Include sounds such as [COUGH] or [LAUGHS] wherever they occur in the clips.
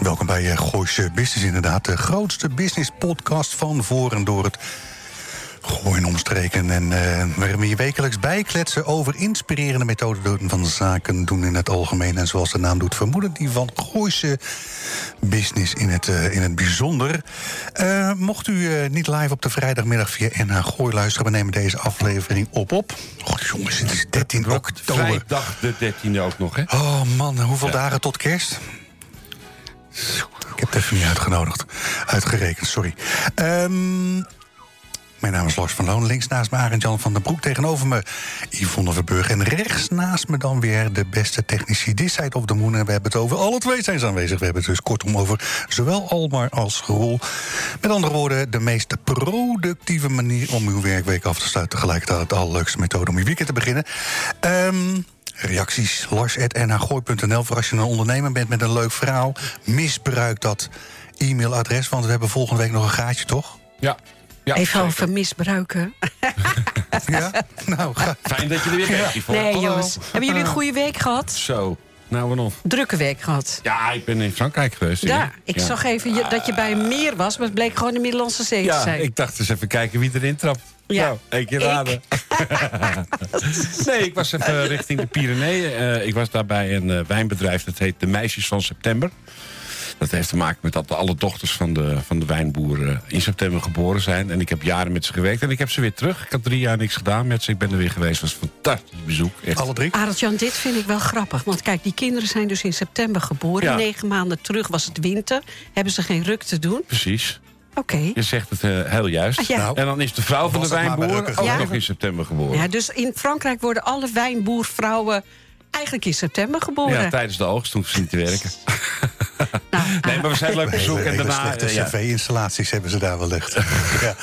Welkom bij eh, Gooise Business inderdaad. De grootste business podcast van voor en door het gooien omstreken. En uh, waarin we je wekelijks bijkletsen over inspirerende methoden van zaken doen in het algemeen. En zoals de naam doet, vermoeden die van Gooise Business in het, uh, in het bijzonder. Uh, mocht u niet live op de vrijdagmiddag via NH Gooi luisteren, we nemen deze aflevering op op. Oh jongens, het is 13 oktober. Vrijdag de 13e ook nog, hè? Oh man, hoeveel ja. dagen tot kerst? Ik heb het even niet uitgenodigd. Uitgerekend, sorry. Um, mijn naam is Lars van Loon. Links naast me Arend Jan van den Broek. Tegenover me Yvonne Verburg. En rechts naast me dan weer de beste technici This Side of the Moon. En we hebben het over alle twee zijn ze aanwezig. We hebben het dus kortom over zowel Almar als Roel. Met andere woorden, de meest productieve manier om uw werkweek af te sluiten. Tegelijkertijd de allerleukste methode om uw weekend te beginnen. Um, reacties lars.nhgooi.nl voor als je een ondernemer bent met een leuk verhaal. Misbruik dat e-mailadres, want we hebben volgende week nog een gaatje, toch? Ja. Ja, Even zeker. over misbruiken. [LAUGHS] ja? Nou, ga. Fijn dat je er weer bent. Nee, Hallo. jongens. Hebben jullie een goede week gehad? Zo, nou wat nog? Drukke week gehad. Ja, ik ben in Frankrijk geweest. Ja, ik Ja. zag even je- dat je bij een meer was, maar het bleek gewoon de Middellandse Zee te Ja, zijn. ik dacht eens even kijken wie erin trapt. Ja. Nou, één keer Ik. raden. [LAUGHS] nee, ik was even richting de Pyreneeën. Eh, ik was daar bij een eh, wijnbedrijf, dat heet De Meisjes van September. Dat heeft te maken met dat alle dochters van de, van de wijnboer eh, in september geboren zijn. En ik heb jaren met ze gewerkt en ik heb ze weer terug. Ik had drie jaar niks gedaan met ze. Ik ben er weer geweest. Het was een fantastisch bezoek. Echt. Alle drie? Arend-Jan, dit vind ik wel grappig. Want kijk, die kinderen zijn dus in september geboren. Ja. Negen maanden terug was het winter. Hebben ze geen ruk te doen? Precies. Oké. Je zegt het eh, heel juist. Ah, ja. Nou, en dan is de vrouw van de wijnboer ook Ja. nog in september geboren. Ja, dus in Frankrijk worden alle wijnboervrouwen eigenlijk in september geboren. Ja, tijdens de oogst toen ze niet te werken. [LAUGHS] Nou, [LAUGHS] Nee, maar we zijn leuk bezoek en daarna... slechte eh, ja. cv-installaties hebben ze daar wellicht. [LAUGHS] ja.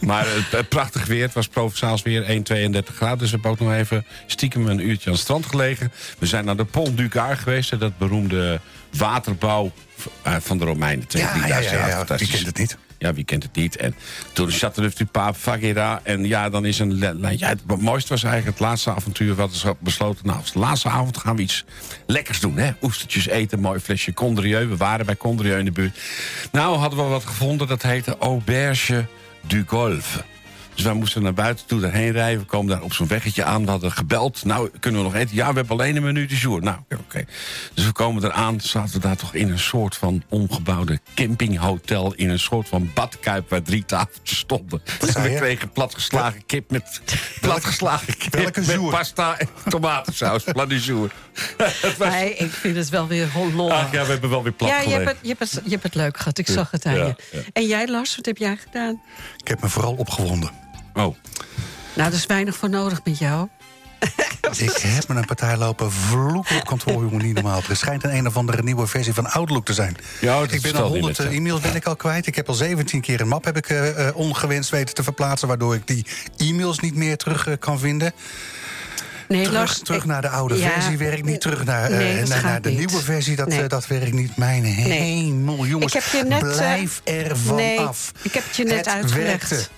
Maar het, het prachtig weer, het was provençaals weer 1,32 graden. Dus we hebben ook nog even stiekem een uurtje aan het strand gelegen. We zijn naar de Pont du Gard geweest. Dat beroemde waterbouw van de Romeinen. Twee, Ja, ja, drieduizend ja, jaar. ja, wie kent het niet? Ja, wie kent het niet? En toen Châteauneuf du Pape. En ja, dan is een... Ja, het mooiste was eigenlijk het laatste avontuur. We hadden besloten, nou, als de laatste avond gaan we iets lekkers doen. Hè? Oestertjes eten, mooi flesje Condrieu. We waren bij Condrieu in de buurt. Nou hadden we wat gevonden, dat heette Auberge du Golfe. Dus wij moesten naar buiten toe daarheen rijden. We komen daar op zo'n weggetje aan. We hadden gebeld. Nou, kunnen we nog eten? Ja, we hebben alleen een minuut de jour. Nou, oké. Dus we komen eraan. Zaten we daar toch in een soort van omgebouwde campinghotel. In een soort van badkuip waar drie tafeltjes stonden. En zei we kregen platgeslagen kip met platgeslagen kip welke met jour? pasta en tomatensaus. Plat du jour. Was- Nee, ik vind het wel weer lollig. Ach ja, we hebben wel weer plat Ja, je hebt, het, je, hebt het, je hebt het leuk gehad. Ik zag het aan Ja, je. ja. En jij, Lars, wat heb jij gedaan? Ik heb me vooral opgewonden. Oh, Nou, er is weinig voor nodig met jou. [LAUGHS] Ik heb me een partij lopen vloeken op kantoor, jongen, niet normaal. Er schijnt een een of andere nieuwe versie van Outlook te zijn. Ja, dat ik ben al niet 100 met, hè. e-mails ben ik al kwijt. Ik heb al 17 keer een map heb ik, eh, eh, ongewenst weten te verplaatsen... waardoor ik die e-mails niet meer terug eh, kan vinden. Nee, Terug, Lars, terug ik- naar de oude Ja, versie werkt niet. Terug naar, eh, nee, dat naar, naar de niet. nieuwe versie, dat, Nee. eh, dat werkt niet. Mijn hemel, jongens. Ik heb je net, eh, blijf er van nee, af. ik heb het je net Het uitgelegd. werkte.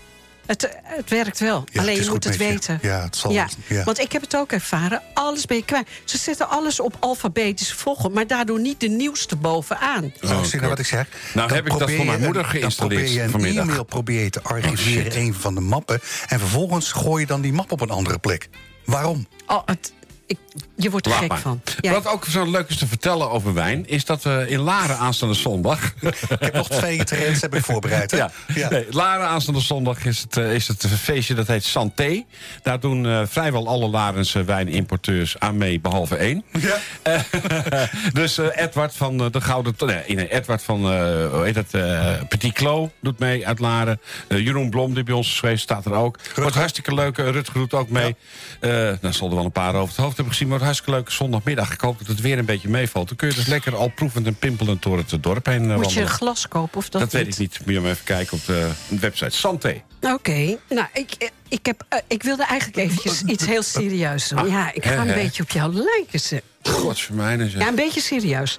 Het, het werkt wel. Ja, Alleen je moet het je. weten. Ja, het zal- Ja, ja. Want ik heb het ook ervaren. Alles ben je kwijt. Ze zetten alles op alfabetische volgorde, maar daardoor niet de nieuwste bovenaan. Nou, zie je nou wat ik zeg? Nou Dan heb ik dat probeer voor mijn je moeder een- geïnstalleerd Dan probeer je een vanmiddag. e-mail probeer je te archiveren shit. in een van de mappen. En vervolgens gooi je dan die map op een andere plek. Waarom? Oh, het, ik, je wordt er Laat gek maar. van. Ja. Wat ook zo leuk is te vertellen over wijn... is dat we in Laren aanstaande zondag... [LAUGHS] Ik heb nog twee trends heb ik voorbereid. Hè? Ja. Ja. Nee, Laren aanstaande zondag is het, eh, is het een feestje dat heet Santé. Daar doen eh, vrijwel alle Larense wijnimporteurs aan mee, behalve één. Ja. Eh, [LAUGHS] dus eh, Edward van de Gouden... Nee, nee, Edward van, eh, hoe heet het, eh, Petit Clos doet mee uit Laren. Jeroen Blom, die bij ons is geweest, staat er ook. Wordt hartstikke leuk. Rutger doet ook mee. Eh nou, er wel een paar over het hoofd heb gezien, wordt hartstikke leuke zondagmiddag. Ik hoop dat het weer een beetje meevalt. Dan kun je dus lekker al proevend en pimpelend door het dorp heen eh, Moet je een glas kopen of dat Dat weet ik niet. Moet je maar even kijken op de website. Santé. Oké, nou, ik, ik, heb, eh, ik wilde eigenlijk eventjes iets heel serieus doen. Ja, ik ga een hè. beetje op jou lijken. Godsvermijnen zeg. Ja, een beetje serieus.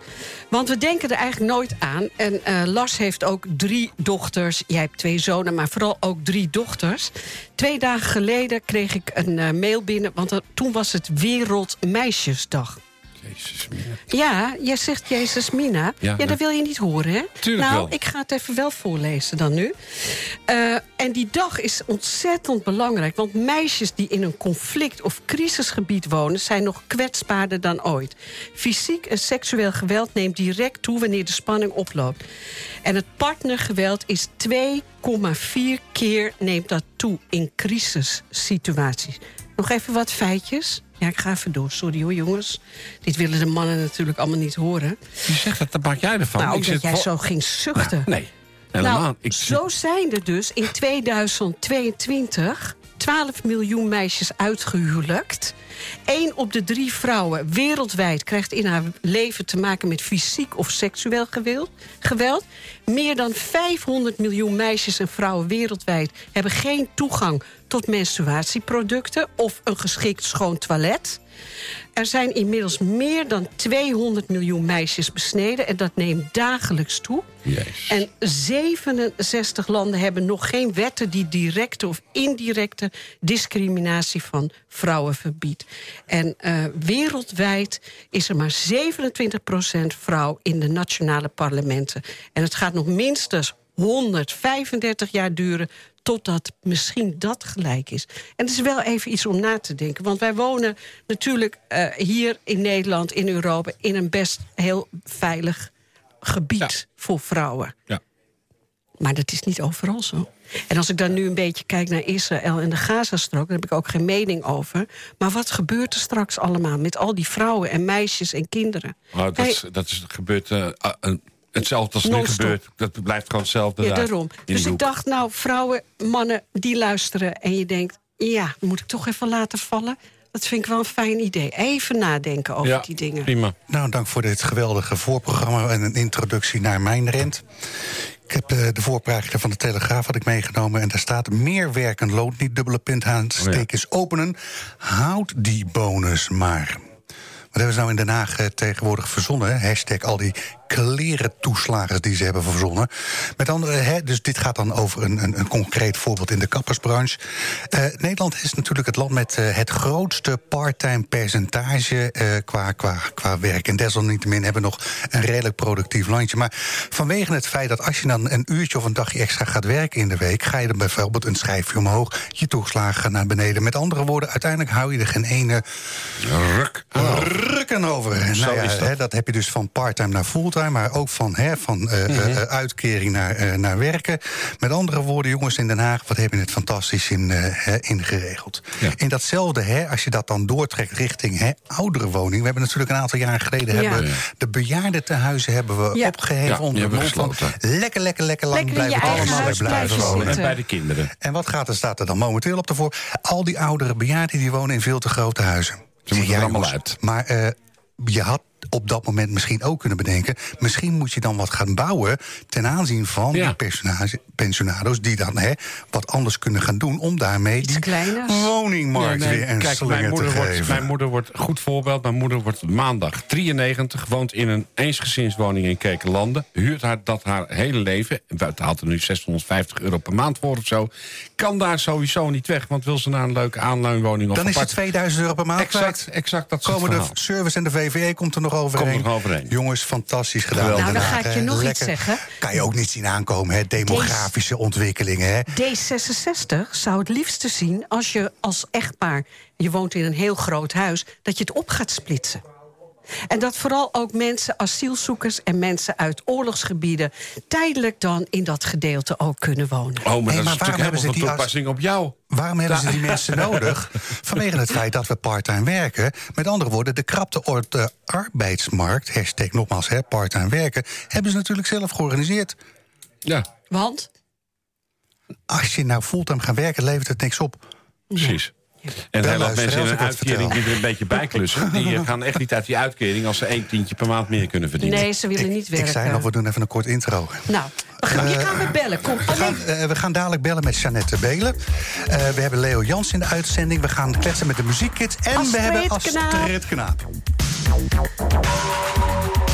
Want we denken er eigenlijk nooit aan. En eh, Lars heeft ook drie dochters. Jij hebt twee zonen, maar vooral ook drie dochters. Twee dagen geleden kreeg ik een eh, mail binnen... want toen was het Wereldmeisjesdag. Jezus, mina. Ja, jij zegt Jezus Mina. Ja, Ja, dat wil je niet horen, hè? Tuurlijk nou, wel. ik ga het even wel voorlezen dan nu. Eh, en die dag is ontzettend belangrijk. Want meisjes die in een conflict- of crisisgebied wonen... zijn nog kwetsbaarder dan ooit. Fysiek en seksueel geweld neemt direct toe... wanneer de spanning oploopt. En het partnergeweld is 2,4 keer neemt dat toe in crisissituaties. Nog even wat feitjes. Ja, ik ga even door. Sorry hoor, jongens. Dit willen de mannen natuurlijk allemaal niet horen. Wie zegt dat? Dat maak jij ervan. nou, Ik omdat zit jij zo ging zuchten. Nee, helemaal. Nou, ik zo zijn er dus in 2022 12 miljoen meisjes uitgehuwelijkt. Eén op de drie vrouwen wereldwijd krijgt in haar leven te maken met fysiek of seksueel geweld. geweld. Meer dan 500 miljoen meisjes en vrouwen wereldwijd hebben geen toegang tot menstruatieproducten of een geschikt schoon toilet. Er zijn inmiddels meer dan 200 miljoen meisjes besneden en dat neemt dagelijks toe. En 67 landen hebben nog geen wetten die directe of indirecte discriminatie van vrouwen verbiedt. En eh, wereldwijd is er maar 27% vrouw in de nationale parlementen. En het gaat nog minstens 135 jaar duren totdat misschien dat gelijk is. En het is wel even iets om na te denken. Want wij wonen natuurlijk eh, hier in Nederland, in Europa... in een best heel veilig gebied Ja. voor vrouwen. Ja. Maar dat is niet overal zo. En als ik dan nu een beetje kijk naar Israël en de Gazastrook... daar heb ik ook geen mening over. Maar wat gebeurt er straks allemaal met al die vrouwen en meisjes en kinderen? Oh, dat, Hey, dat is gebeurt eh, een- hetzelfde als nu Non-stop. gebeurt. Dat blijft gewoon hetzelfde. ja, daar daarom. Dus de ik dacht, nou, vrouwen, mannen die luisteren... en je denkt, ja, moet ik toch even laten vallen? Dat vind ik wel een fijn idee. Even nadenken over ja, die dingen. prima. Nou, dank voor dit geweldige voorprogramma en een introductie naar mijn rent. Ik heb eh, de voorpagina van de Telegraaf had ik meegenomen... en daar staat meer werken loont niet, dubbele punt aan, stekens openen. Houd die bonus maar. Wat hebben ze nou in Den Haag eh, tegenwoordig verzonnen? Hashtag al die kleren toeslagen die ze hebben verzonnen. Met andere, hè, dus dit gaat dan over een, een, een concreet voorbeeld in de kappersbranche. Eh, Nederland is natuurlijk het land met eh, het grootste parttime percentage eh, qua, qua, qua werk. En desalniettemin hebben we nog een redelijk productief landje. Maar vanwege het feit dat als je dan een uurtje of een dagje extra gaat werken in de week, ga je dan bijvoorbeeld een schijfje omhoog, je toeslagen gaan naar beneden. Met andere woorden, uiteindelijk hou je er geen ene Ruk. rukken over. Nou ja, dat. Hè, dat heb je dus van parttime naar fulltime, maar ook van, hè, van eh, uitkering naar, eh, naar werken. Met andere woorden, jongens in Den Haag, wat hebben het fantastisch in, eh, hè, in geregeld. Ja. In datzelfde, hè, als je dat dan doortrekt richting hè, oudere woning. We hebben natuurlijk een aantal jaren geleden Ja. hebben de bejaardentehuizen hebben we Ja. opgeheven onder de mond van lekker, lekker, lekker lang Lekker blijven eigen allemaal huis weer blijven wonen. En bij de kinderen. En wat gaat er, staat er dan momenteel op de voor? Al die oudere bejaarden die wonen in veel te grote huizen. Ze moeten Ja, er allemaal uit. Maar eh, je had op dat moment misschien ook kunnen bedenken... misschien moet je dan wat gaan bouwen ten aanzien van Ja. die pensionado's... die dan hè, wat anders kunnen gaan doen om daarmee die woningmarkt Ja, nee, weer een Kijk, slinger mijn moeder, te wordt, geven. mijn moeder wordt goed voorbeeld. Mijn moeder wordt maandag 93, woont in een eensgezinswoning in Kekenlanden. Huurt haar dat haar hele leven. en Buiten haalt er nu 650 euro per maand voor of zo. Kan daar sowieso niet weg, want wil ze naar een leuke aanleunwoning of dan is het apart- 2000 euro per maand Exact, exact dat Komen de service en de VVE komt er nog overheen. Komt er nog overheen. Jongens, fantastisch gedaan. Geweldig. Nou, dan ga ik je nog iets zeggen. Kan je ook niet zien aankomen, hè? Demografische ontwikkelingen, hè? D66 zou het liefste zien als je als echtpaar... je woont in een heel groot huis, dat je het op gaat splitsen. En dat vooral ook mensen, asielzoekers en mensen uit oorlogsgebieden... tijdelijk dan in dat gedeelte ook kunnen wonen. Oh, maar dat maar is waarom natuurlijk hebben ze helemaal van toepassing op jou. Waarom hebben ze die mensen [LAUGHS] nodig? Vanwege het feit dat we parttime werken. Met andere woorden, de krapte op de arbeidsmarkt... hashtag nogmaals, hè, parttime werken... hebben ze natuurlijk zelf georganiseerd. Ja, Want Als je nou fulltime gaat werken, levert het niks op. precies. En heel veel luisteren mensen in een wat uitkering die er een beetje bij klussen... die eh, gaan echt niet uit die uitkering als ze één tientje per maand meer kunnen verdienen. Nee, ze willen niet werken. ik zei nog, we doen even een kort intro. Nou, we gaan, je gaan we bellen. Kom, We gaan, eh, we gaan dadelijk bellen met Jeannette Belen. Eh, we hebben Leo Jans in de uitzending. We gaan kletsen met de muziekkids. En Astrid we hebben Knaap. Astrid Knaap. Mocht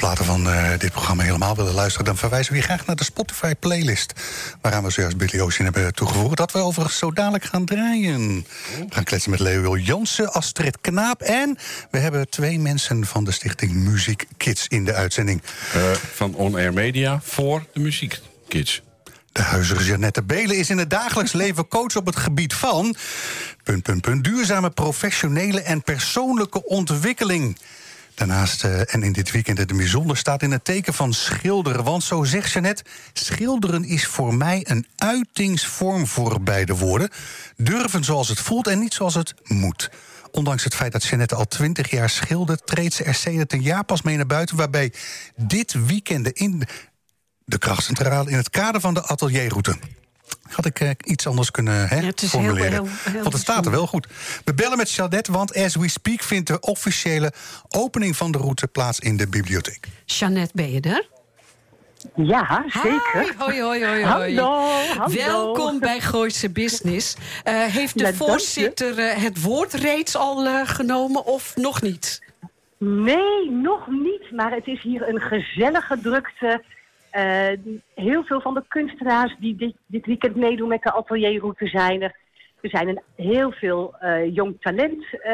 platen van eh, dit programma helemaal willen luisteren... dan verwijzen we je graag naar de Spotify-playlist... waaraan we zojuist Billy Ocean hebben toegevoegd... dat we overigens zo dadelijk gaan draaien. We gaan kletsen met Leo Jansen, Astrid Knaap... en we hebben twee mensen van de stichting Muziek Kids in de uitzending. Eh, van On Air Media voor de muziekkids. De huizige Jeannette Belen is in het dagelijks leven coach op het gebied van... Punt, punt, punt, duurzame professionele en persoonlijke ontwikkeling. Daarnaast, eh, en in dit weekend het bijzonder, staat in het teken van schilderen. Want zo zegt Jeannette, schilderen is voor mij een uitingsvorm voor beide woorden. Durven zoals het voelt en niet zoals het moet. Ondanks het feit dat Jeannette al twintig jaar schildert... treedt ze er sedert een jaar pas mee naar buiten... waarbij dit weekend in de krachtcentrale in het kader van de atelierroute. Had ik eh, iets anders kunnen hè, Ja, het is heel- formuleren. heel- heel Want het staat er wel goed. We bellen met Jeannette, want as we speak... vindt de officiële opening van de route plaats in de bibliotheek. Jeannette, ben je er? Ja, zeker. Hoi, hoi, hoi, hoi. Hallo, hallo. Welkom bij Gooise Business. Eh, heeft de Ja, voorzitter eh, het woord reeds al eh, genomen of nog niet? Nee, nog niet. Maar het is hier een gezellige drukte. Eh, heel veel van de kunstenaars die dit, dit weekend meedoen met de atelierroute zijn er. Er zijn een, heel veel eh, jong talent eh,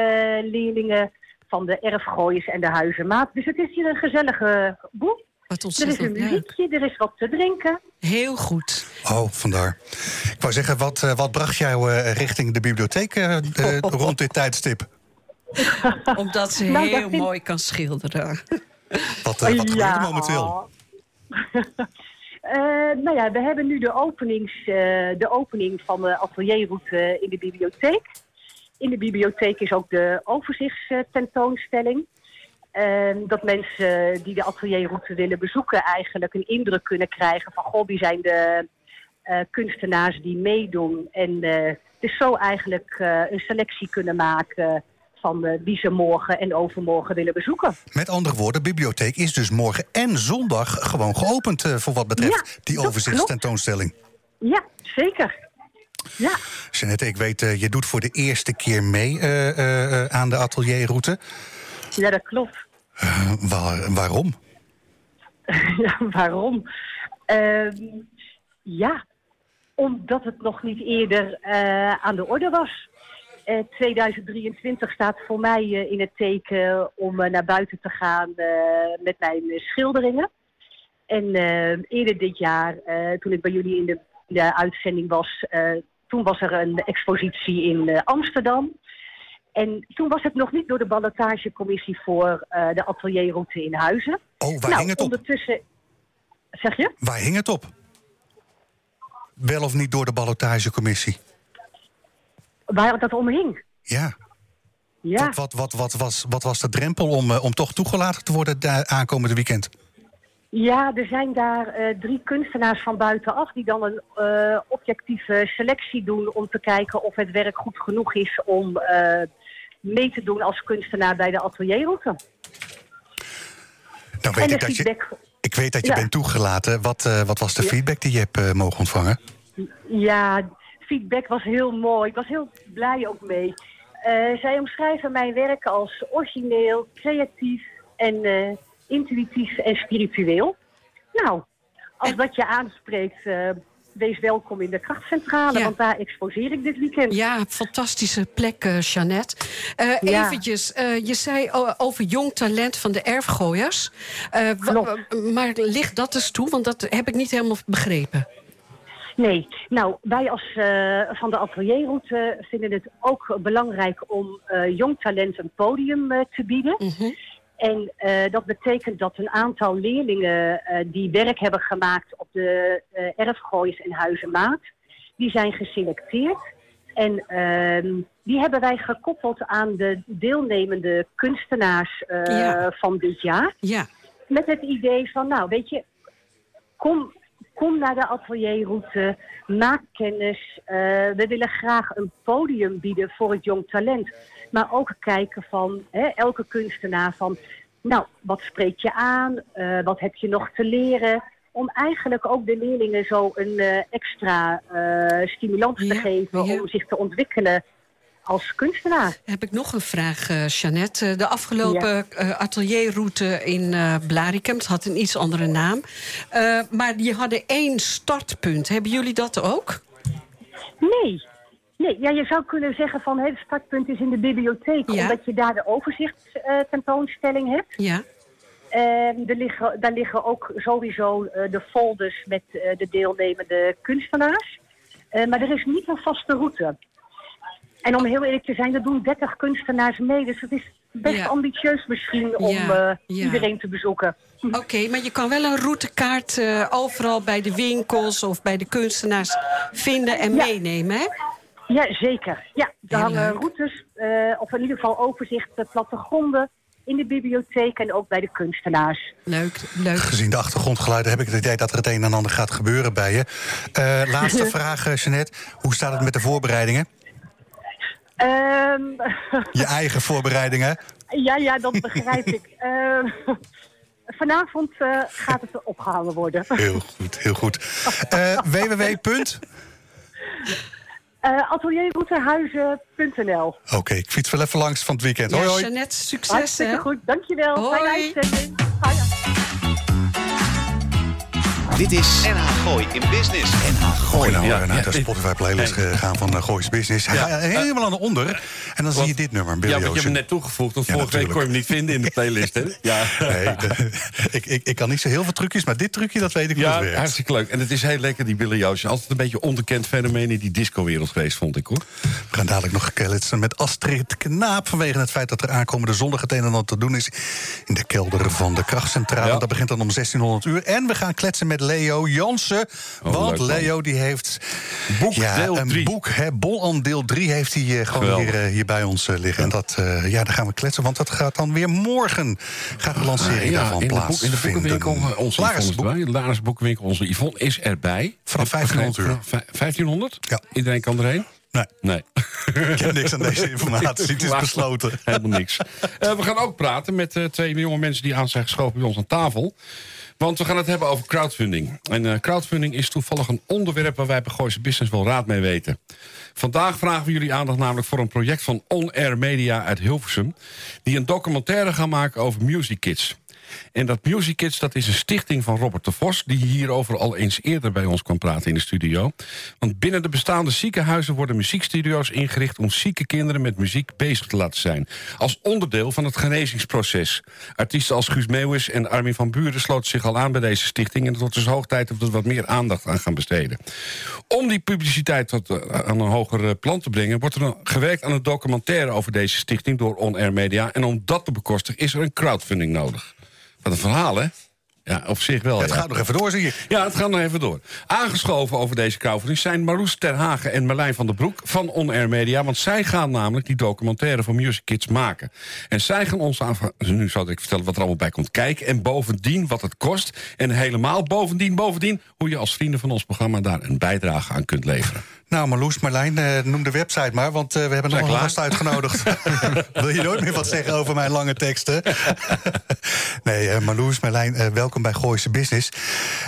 leerlingen van de erfgooiers en de huizenmaat. Dus het is hier een gezellige boel. Wat Er is een muziekje, er is wat te drinken. Heel goed. Oh, vandaar. Ik wou zeggen, wat, wat bracht jou eh, richting de bibliotheek [LAUGHS] rond dit tijdstip? Omdat ze Nou, heel vind- mooi kan schilderen. Wat, wat gebeurt er momenteel? [LAUGHS] Eh, nou ja, we hebben nu de, openings, eh, de opening van de atelierroute in de bibliotheek. In de bibliotheek is ook de overzichtstentoonstelling. Eh, dat mensen die de atelierroute willen bezoeken eigenlijk een indruk kunnen krijgen van... goh, wie zijn de eh, kunstenaars die meedoen. En eh, dus zo eigenlijk eh, een selectie kunnen maken van eh, wie ze morgen en overmorgen willen bezoeken. Met andere woorden, de bibliotheek is dus morgen en zondag gewoon geopend... eh, voor wat betreft Ja, die overzichtstentoonstelling. Ja, zeker. Ja. Jeannette, ik weet, eh, je doet voor de eerste keer mee eh, eh, eh, aan de atelierroute. Ja, dat klopt. Eh, waar- waarom? [LAUGHS] ja, waarom? Ehm, ja, omdat het nog niet eerder eh, aan de orde was. Eh, 2023 staat voor mij eh, in het teken om eh, naar buiten te gaan eh, met mijn eh, schilderingen. En eh, eerder dit jaar, eh, toen ik bij jullie in de, de uitzending was, eh, toen was er een expositie in eh, Amsterdam. En toen was het nog niet door de ballotagecommissie voor eh, de atelierroute in Huizen. Oh, waar nou, hing het op? ondertussen... Zeg je? Waar hing het op? Wel of niet door de ballotagecommissie? Waar dat om hing. Ja. Ja, Wat, wat, wat, wat, was, wat was de drempel om, eh, om toch toegelaten te worden da- aankomende weekend? ja er zijn daar eh, drie kunstenaars van buitenaf... die dan een eh, objectieve selectie doen om te kijken of het werk goed genoeg is... om mee te doen als kunstenaar bij de atelierroute. Nou weet ik de dat je, ik weet dat je Ja. bent toegelaten. Wat, wat was de feedback die je hebt mogen ontvangen? Ja, feedback was heel mooi. Ik was heel blij ook mee. Eh, zij omschrijven mijn werk als origineel, creatief en eh, intuïtief en spiritueel. Nou, als dat je aanspreekt, eh, wees welkom in de krachtcentrale, Ja. want daar exposeer ik dit weekend. Ja, fantastische plek, eh, Jeannette. Ja. Eventjes, je zei over jong talent van de erfgooiers. Maar ligt dat eens toe? Want dat heb ik niet helemaal begrepen. Nee, nou, wij als eh, van de atelierroute vinden het ook belangrijk om eh, jong talent een podium eh, te bieden. Mhm. En dat betekent dat een aantal leerlingen die werk hebben gemaakt op de erfgooiers en huizenmaat, die zijn geselecteerd. En ehm, die hebben wij gekoppeld aan de deelnemende kunstenaars Ja. van dit jaar. Ja, Met het idee van, nou weet je, kom, kom naar de atelierroute, maak kennis. Eh, we willen graag een podium bieden voor het jong talent. Maar ook kijken van hè, elke kunstenaar van... Nou, wat spreekt je aan? Eh, wat heb je nog te leren? Om eigenlijk ook de leerlingen zo een eh, extra stimulans te Ja, geven ja. om zich te ontwikkelen als kunstenaar. Heb ik nog een vraag, eh Jeannette. Eh, De afgelopen eh, atelierroute in Blaricum, het had een iets andere naam. Maar die hadden één startpunt. Hebben jullie dat ook? Nee. Nee, ja, je zou kunnen zeggen van het startpunt is in de bibliotheek, Ja. omdat je daar de overzichtstentoonstelling tentoonstelling hebt. Ja. En er liggen, daar liggen ook sowieso de folders met de deelnemende kunstenaars. Maar er is niet een vaste route. En om heel eerlijk te zijn, er doen 30 kunstenaars mee. Dus het is best Ja. ambitieus misschien om Ja, eh, ja. iedereen te bezoeken. Oké, maar je kan wel een routekaart eh, overal bij de winkels of bij de kunstenaars vinden en Ja. meenemen, hè? Ja, zeker. Ja, er Heel hangen leuk. routes, eh, of in ieder geval overzicht, eh, plattegronden in de bibliotheek en ook bij de kunstenaars. Leuk, leuk. Gezien de achtergrondgeluiden heb ik het idee dat er het een en ander gaat gebeuren bij je. Eh, laatste [LAUGHS] vraag, Jeannette. Hoe staat het met de voorbereidingen? Ehm, Je eigen voorbereidingen? ja, ja, dat begrijp ik. [LAUGHS] Ehm, vanavond eh, gaat het opgehangen worden. [LAUGHS] Heel goed, heel goed. Eh, [LAUGHS] www. Eh atelierroutehuizen.nl Oké, ik fiets wel even langs van het weekend. Ja, Hoi, hoi. Jeannette, succes, Hartstikke hè? goed, dankjewel. Hoi. Fijne uitzending. Dit is NH Gooi in Business. NH Gooi Gooi. nou Ja, eh, naar ja. de Spotify playlist gegaan van uh, Goois Business. Hij gaat helemaal aan de onder. En dan zie je dit nummer, Billy Ja, want je hebt hem net toegevoegd. Want Ja, vorige week kon je hem niet vinden in de playlist, hè? [LAUGHS] Ja. Nee, de- ik, ik, ik kan niet zo heel veel trucjes, maar dit trucje, dat weet ik hoe Ja, het werkt. hartstikke leuk. En het is heel lekker, die Billy Ocean. Altijd een beetje onderkend fenomeen in die discowereld geweest, vond ik, hoor. We gaan dadelijk nog kletsen met Astrid Knaap... vanwege het feit dat er aankomende zondag het een en ander te doen is... in de kelder van de krachtcentrale. Ja. Dat begint dan om 1600 uur. En we gaan kletsen met Leo Jansen. want Oh, leuk, man. Leo die heeft... Boek ja, deel een drie. boek, hè, Bolan deel 3 heeft hij eh, gewoon Geweldig. hier, eh, hier bij ons eh, liggen. En dat, ja, daar gaan we kletsen, want dat gaat dan weer morgen... gaat de lancering daarvan in de, boek, in de boekenwinkel, eh, onze Laris boek. erbij. De Laris boekenwinkel, onze Yvonne is erbij. Vanaf 1500 uur. Vanaf vij- 1500? Ja. Iedereen kan erheen? Nee, Nee. ik heb niks aan deze [LAUGHS] informatie. Het is besloten. Helemaal niks. We gaan ook praten met twee jonge mensen die aan zijn geschoven bij ons aan tafel. Want we gaan het hebben over crowdfunding. En eh, crowdfunding is toevallig een onderwerp waar wij bij Gooise Business wel raad mee weten. Vandaag vragen we jullie aandacht namelijk voor een project van On Air Media uit Hilversum. Die een documentaire gaan maken over Music Kids. En dat Music Kids, dat is een stichting van Robert de Vos... die hierover al eens eerder bij ons kwam praten in de studio. Want binnen de bestaande ziekenhuizen worden muziekstudio's ingericht... om zieke kinderen met muziek bezig te laten zijn. Als onderdeel van het genezingsproces. Artiesten als Guus Meeuwis en Armin van Buren sloten zich al aan bij deze stichting... en het wordt dus hoog tijd dat we er wat meer aandacht aan gaan besteden. Om die publiciteit tot, eh, aan een hoger eh, plan te brengen... wordt er gewerkt aan een documentaire over deze stichting door On Air Media. En om dat te bekostigen is er een crowdfunding nodig. Wat een verhaal, hè? Ja, op zich wel. Het ja. gaat nog even door, zie je. Ja, het gaat nog even door. Aangeschoven over deze crowdfunding zijn Marloes Terhagen en Marlijn van der Broek van On Air Media. Want zij gaan namelijk die documentaire voor Music Kids maken. En zij gaan ons aan. Nu zal ik vertellen wat er allemaal bij komt kijken. En bovendien wat het kost. En helemaal bovendien, bovendien hoe je als vrienden van ons programma daar een bijdrage aan kunt leveren. Nou, Marloes, Marlijn, eh, noem de website maar, want eh, we hebben nog een gast uitgenodigd. [LAUGHS] Wil je nooit meer wat zeggen over mijn lange teksten? [LAUGHS] nee, eh, Marloes, Marlijn, welkom bij Gooise Business.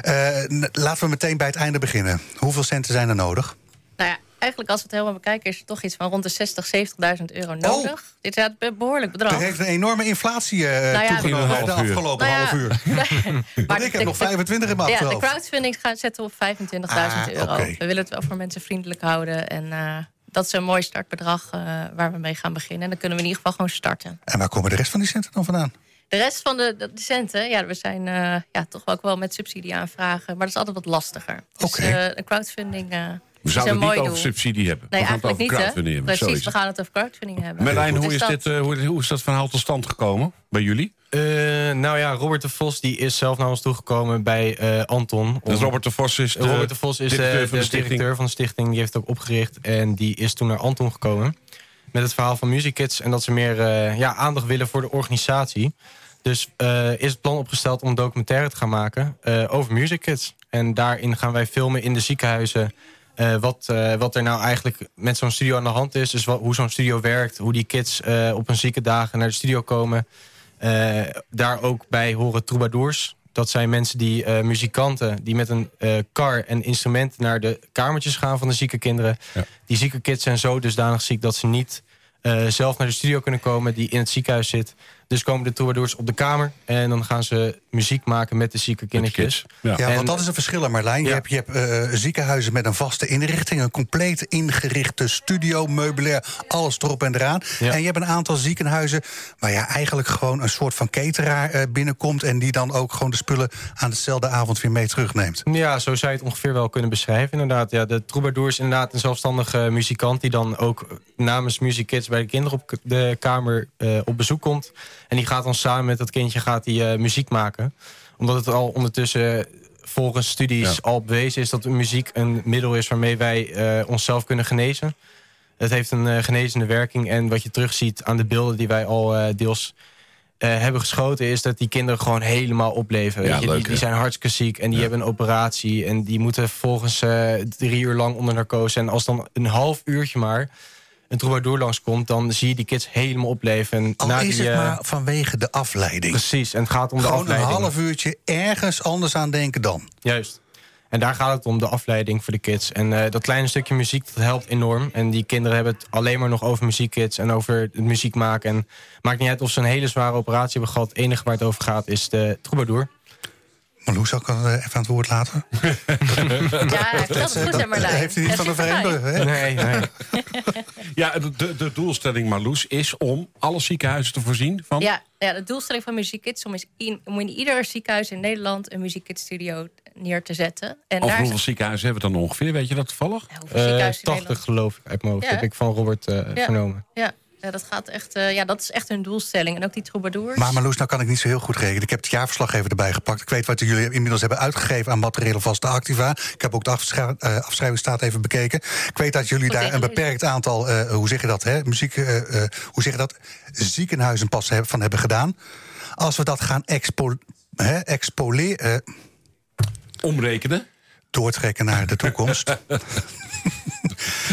Eh, laten we meteen bij het einde beginnen. Hoeveel centen zijn er nodig? Nou ja, eigenlijk als we het helemaal bekijken... is er toch iets van rond de 60, 70.000 euro nodig. Dit is een behoorlijk bedrag. Er heeft een enorme inflatie eh, Nou ja, toegenomen de afgelopen Nou ja, half uur. [LAUGHS] maar ik heb nog de- 25 in mijn Ja, de crowdfunding gaat zetten op 25.000 Ah, euro. We willen het wel voor mensen vriendelijk houden. En eh, dat is een mooi startbedrag eh, waar we mee gaan beginnen. En dan kunnen we in ieder geval gewoon starten. En waar komen de rest van die centen dan vandaan? De rest van de, de centen, ja, we zijn eh, ja, toch ook wel met subsidie aanvragen. Maar dat is altijd wat lastiger. Dus Oké. eh, een crowdfunding eh, We zouden het mooi niet over subsidie hebben. Nee, we gaan het eigenlijk over niet, hebben. Precies, we het. gaan het over crowdfunding hebben. Merlijn, Dus hoe is, dat- dit, eh, hoe, hoe is dat verhaal tot stand gekomen bij jullie? Eh, nou ja, Robert de Vos die is zelf naar ons toegekomen bij eh, Anton. om- Dus Robert de Vos is de, Robert de Vos is directeur de, van de stichting. directeur van de stichting. Die heeft het ook opgericht. En die is toen naar Anton gekomen. Met het verhaal van Music Kids. En dat ze meer eh, ja, aandacht willen voor de organisatie. Dus eh, is het plan opgesteld om een documentaire te gaan maken eh, over Music Kids. En daarin gaan wij filmen in de ziekenhuizen... eh, wat, eh, wat er nou eigenlijk met zo'n studio aan de hand is. Dus wat, hoe zo'n studio werkt. Hoe die kids eh, op hun zieke dagen naar de studio komen. Daar ook bij horen troubadours. Dat zijn mensen die, muzikanten, die met een car en instrumenten naar de kamertjes gaan van de zieke kinderen. Ja. Die zieke kids zijn zo dusdanig ziek dat ze niet zelf naar de studio kunnen komen, die in het ziekenhuis zit. Dus komen de troubadours op de kamer en dan gaan ze muziek maken met de zieke kindertjes. Ja. Ja, En- want dat is een verschil, Marlijn. Je hebt, je hebt eh, ziekenhuizen met een vaste inrichting... een compleet ingerichte studio, meubilair, alles erop en eraan. Ja. En je hebt een aantal ziekenhuizen... waar ja, eigenlijk gewoon een soort van cateraar eh, binnenkomt... en die dan ook gewoon de spullen aan dezelfde avond weer mee terugneemt. Ja, zo zou je het ongeveer wel kunnen beschrijven. Inderdaad, ja, de troubadour is inderdaad een zelfstandige muzikant... die dan ook namens Music Kids bij de kinderen op de kamer eh, op bezoek komt. En die gaat dan samen met dat kindje gaat die, eh, muziek maken. Omdat het al ondertussen volgens studies Ja. al bewezen is... dat muziek een middel is waarmee wij eh, onszelf kunnen genezen. Het heeft een eh, genezende werking. En wat je terugziet aan de beelden die wij al deels hebben geschoten... is dat die kinderen gewoon helemaal opleven. Ja, Weet je, leuk, die, zijn hartstikke ziek en die hebben een operatie... en die moeten vervolgens eh, drie uur lang onder narcose. En als dan een half uurtje maar een troubadour langskomt... dan zie je die kids helemaal opleven. En Al na is die, het eh, maar vanwege de afleiding. Precies, en het gaat om de Gewoon een afleiding. half uurtje ergens anders aan denken dan. Juist. En daar gaat het om, de afleiding voor de kids. En eh, dat kleine stukje muziek, dat helpt enorm. En die kinderen hebben het alleen maar nog over muziekkids... en over het muziek maken. En maakt niet uit of ze een hele zware operatie hebben gehad. Het enige waar het over gaat is de troubadour. Maar zou ik eh, even aan het woord laten? [LAUGHS] Ja, dat is goed, hè, Marlijn. Heeft hij niet van een vreemde? Hè? Nee, nee. [LAUGHS] Ja, de, de, doelstelling, Marloes, is om alle ziekenhuizen te voorzien van... Ja, ja, de doelstelling van Muziek Kids om is in, om in ieder ziekenhuis in Nederland een Muziek Kids studio neer te zetten. En Over daar hoeveel ziekenhuizen hebben we dan ongeveer? Weet je dat toevallig? Ja, hoeveel Eh, ziekenhuizen in 80 geloof ik uit mijn hoofd. Ja. heb ik van Robert eh, Ja. vernomen. Ja, ja, dat gaat echt. eh, ja, dat is echt hun doelstelling. En ook die troubadours. Maar Marloes, nou kan ik niet zo heel goed rekenen. Ik heb het jaarverslag even erbij gepakt. Ik weet wat jullie inmiddels hebben uitgegeven aan materiële vaste activa. Ik heb ook de afschri- eh, afschrijvingsstaat even bekeken. Ik weet dat jullie Goed daar een beperkt aantal, eh, hoe zeg je dat, hè? muziek, eh, eh, hoe zeg je dat, ziekenhuizen pas heb- van hebben gedaan. Als we dat gaan expo, hè, expoleren, eh, Omrekenen. doortrekken naar de toekomst... [LAUGHS]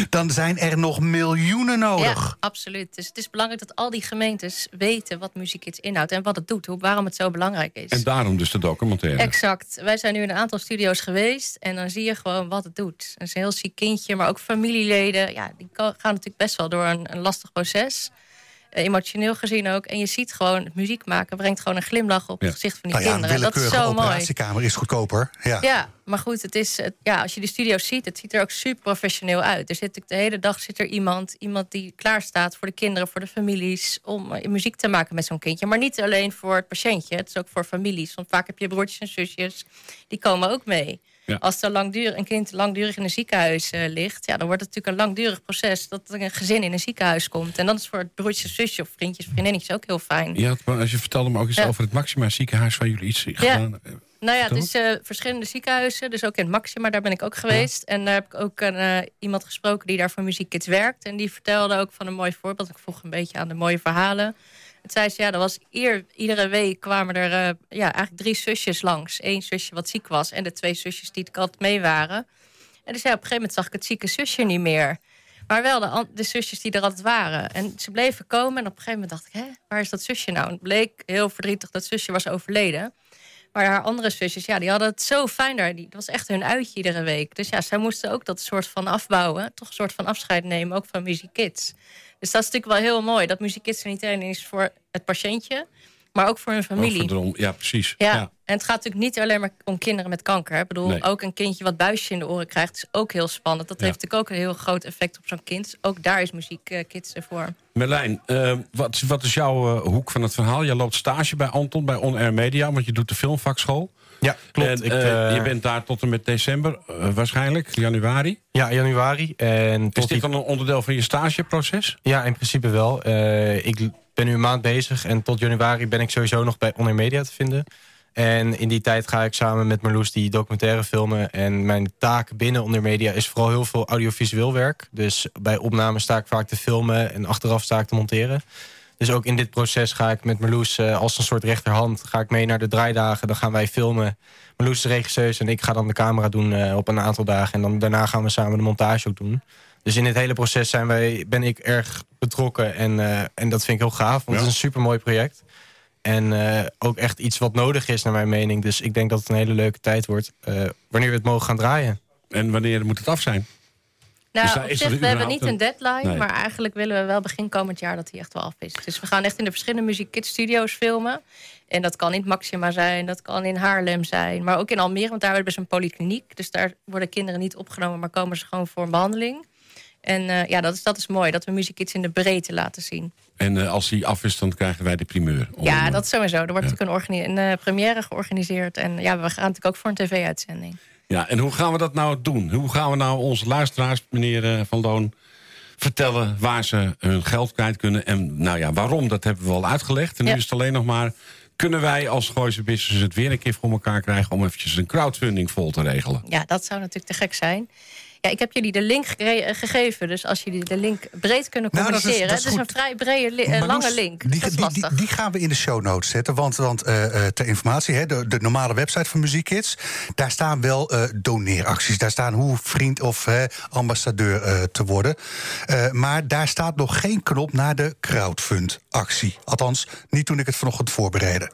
dan zijn er nog miljoenen nodig. Ja, absoluut. Dus het is belangrijk dat al die gemeentes weten wat Muziek Kids inhoudt en wat het doet, hoe, waarom het zo belangrijk is. En daarom dus de documentaire. Exact. Wij zijn nu in een aantal studio's geweest en dan zie je gewoon wat het doet. Het is een heel ziek kindje, maar ook familieleden. Ja, die gaan natuurlijk best wel door een, een lastig proces. Eh, emotioneel gezien ook. En je ziet gewoon, het muziek maken brengt gewoon een glimlach op Ja. het gezicht van die Nou ja, kinderen. Dat is zo mooi. operatiekamer is goedkoper. Ja. Ja, maar goed, het is, ja, als je die studio's ziet, het ziet er ook super professioneel uit. Er zit de hele dag zit er iemand, iemand die klaar staat voor de kinderen, voor de families, om eh, muziek te maken met zo'n kindje. Maar niet alleen voor het patiëntje, het is ook voor families. Want vaak heb je broertjes en zusjes, die komen ook mee. Ja. Als er langdurig, een kind langdurig in een ziekenhuis eh, ligt, ja, dan wordt het natuurlijk een langdurig proces dat er een gezin in een ziekenhuis komt. En dan is voor het broertje, zusje of vriendjes, vriendinnetjes ook heel fijn. Ja, maar als je vertelde me ook iets Ja. over het Maxima ziekenhuis... waar jullie iets gedaan eh, Nou ja, is eh, verschillende ziekenhuizen. Dus ook in het Maxima, daar ben ik ook geweest. En daar heb ik ook een, eh, iemand gesproken die daar voor Muziek Kids werkt. En die vertelde ook van een mooi voorbeeld. Ik vroeg een beetje aan de mooie verhalen. Zei ze, ja, er was ier, iedere week kwamen er eh, ja, eigenlijk drie zusjes langs. Eén zusje wat ziek was en de twee zusjes die het altijd mee waren. En dus ja, op een gegeven moment zag ik het zieke zusje niet meer. Maar wel de, de zusjes die er altijd waren. En ze bleven komen en op een gegeven moment dacht ik... Hè, waar is dat zusje nou? Het bleek heel verdrietig dat zusje was overleden. Maar haar andere zusjes, ja, die hadden het zo fijn daar. Dat was echt hun uitje iedere week. Dus ja, zij moesten ook dat soort van afbouwen. Toch een soort van afscheid nemen, ook van Music Kids. Dus dat is natuurlijk wel heel mooi. Dat Music niet alleen is voor het patiëntje... maar ook voor hun familie. Ja, precies. Ja. Ja. en het gaat natuurlijk niet alleen maar om kinderen met kanker. Ik bedoel, Nee. ook een kindje wat buisje in de oren krijgt... is ook heel spannend. Dat Ja. heeft natuurlijk ook een heel groot effect op zo'n kind. Ook daar is Muziek eh, Kids ervoor. Merlijn, eh, wat, wat is jouw eh, hoek van het verhaal? Je loopt stage bij Anton, bij On Air Media... want je doet de filmvakschool. Ja, klopt. En, ik, je bent daar tot en met december, waarschijnlijk, januari. Ja, januari. En Is dit die- dan een onderdeel van je stageproces? Ja, in principe wel. Eh, ik ben nu een maand bezig en tot januari ben ik sowieso nog bij On Air Media te vinden. En in die tijd ga ik samen met Marloes die documentaire filmen. En mijn taak binnen On Air Media is vooral heel veel audiovisueel werk. Dus bij opnames sta ik vaak te filmen en achteraf sta ik te monteren. Dus ook in dit proces ga ik met Marloes eh, als een soort rechterhand... ga ik mee naar de draaidagen, dan gaan wij filmen. Marloes is de regisseuse en ik ga dan de camera doen eh, op een aantal dagen. En dan, daarna gaan we samen de montage ook doen. Dus in dit hele proces zijn wij, ben ik erg betrokken. En, eh, en dat vind ik heel gaaf, want het is een supermooi project. En eh, ook echt iets wat nodig is, naar mijn mening. Dus ik denk dat het een hele leuke tijd wordt... eh, wanneer we het mogen gaan draaien. En wanneer moet het af zijn? Nou, Dus op is zich, we hebben niet een deadline, Nee. maar eigenlijk willen we wel begin komend jaar dat hij echt wel af is. Dus we gaan echt in de verschillende Music Kids studio's filmen. En dat kan in het Maxima zijn, dat kan in Haarlem zijn, maar ook in Almere, want daar hebben we dus een polykliniek. Dus daar worden kinderen niet opgenomen, maar komen ze gewoon voor een behandeling. En eh, ja, dat is, dat is mooi, dat we Music Kids in de breedte laten zien. En eh, als die af is, dan krijgen wij de primeur. Om, ja, eh, dat sowieso. Er wordt natuurlijk een, een première georganiseerd. En ja, we gaan natuurlijk ook voor een tv-uitzending. Ja, en hoe gaan we dat nou doen? Hoe gaan we nou onze luisteraars, meneer Van Loon, vertellen waar ze hun geld kwijt kunnen? En nou ja, waarom, dat hebben we al uitgelegd. En nu is het alleen nog maar, kunnen wij als Gooise Business het weer een keer voor elkaar krijgen... om eventjes een crowdfunding vol te regelen? Ja, dat zou natuurlijk te gek zijn. Ja, ik heb jullie de link gegeven. Dus als jullie de link breed kunnen Nou, dat is- communiceren. dat is het is een vrij brede, eh, lange link. Die, dat is die, die, gaan we in de show notes zetten. Want, want eh, eh, ter informatie, hè, de, de normale website van Muziek Kids... daar staan wel eh, doneeracties. Daar staan hoe vriend of ambassadeur te worden. Maar daar staat nog geen knop naar de crowdfund-actie. Althans, niet toen ik het vanochtend voorbereidde.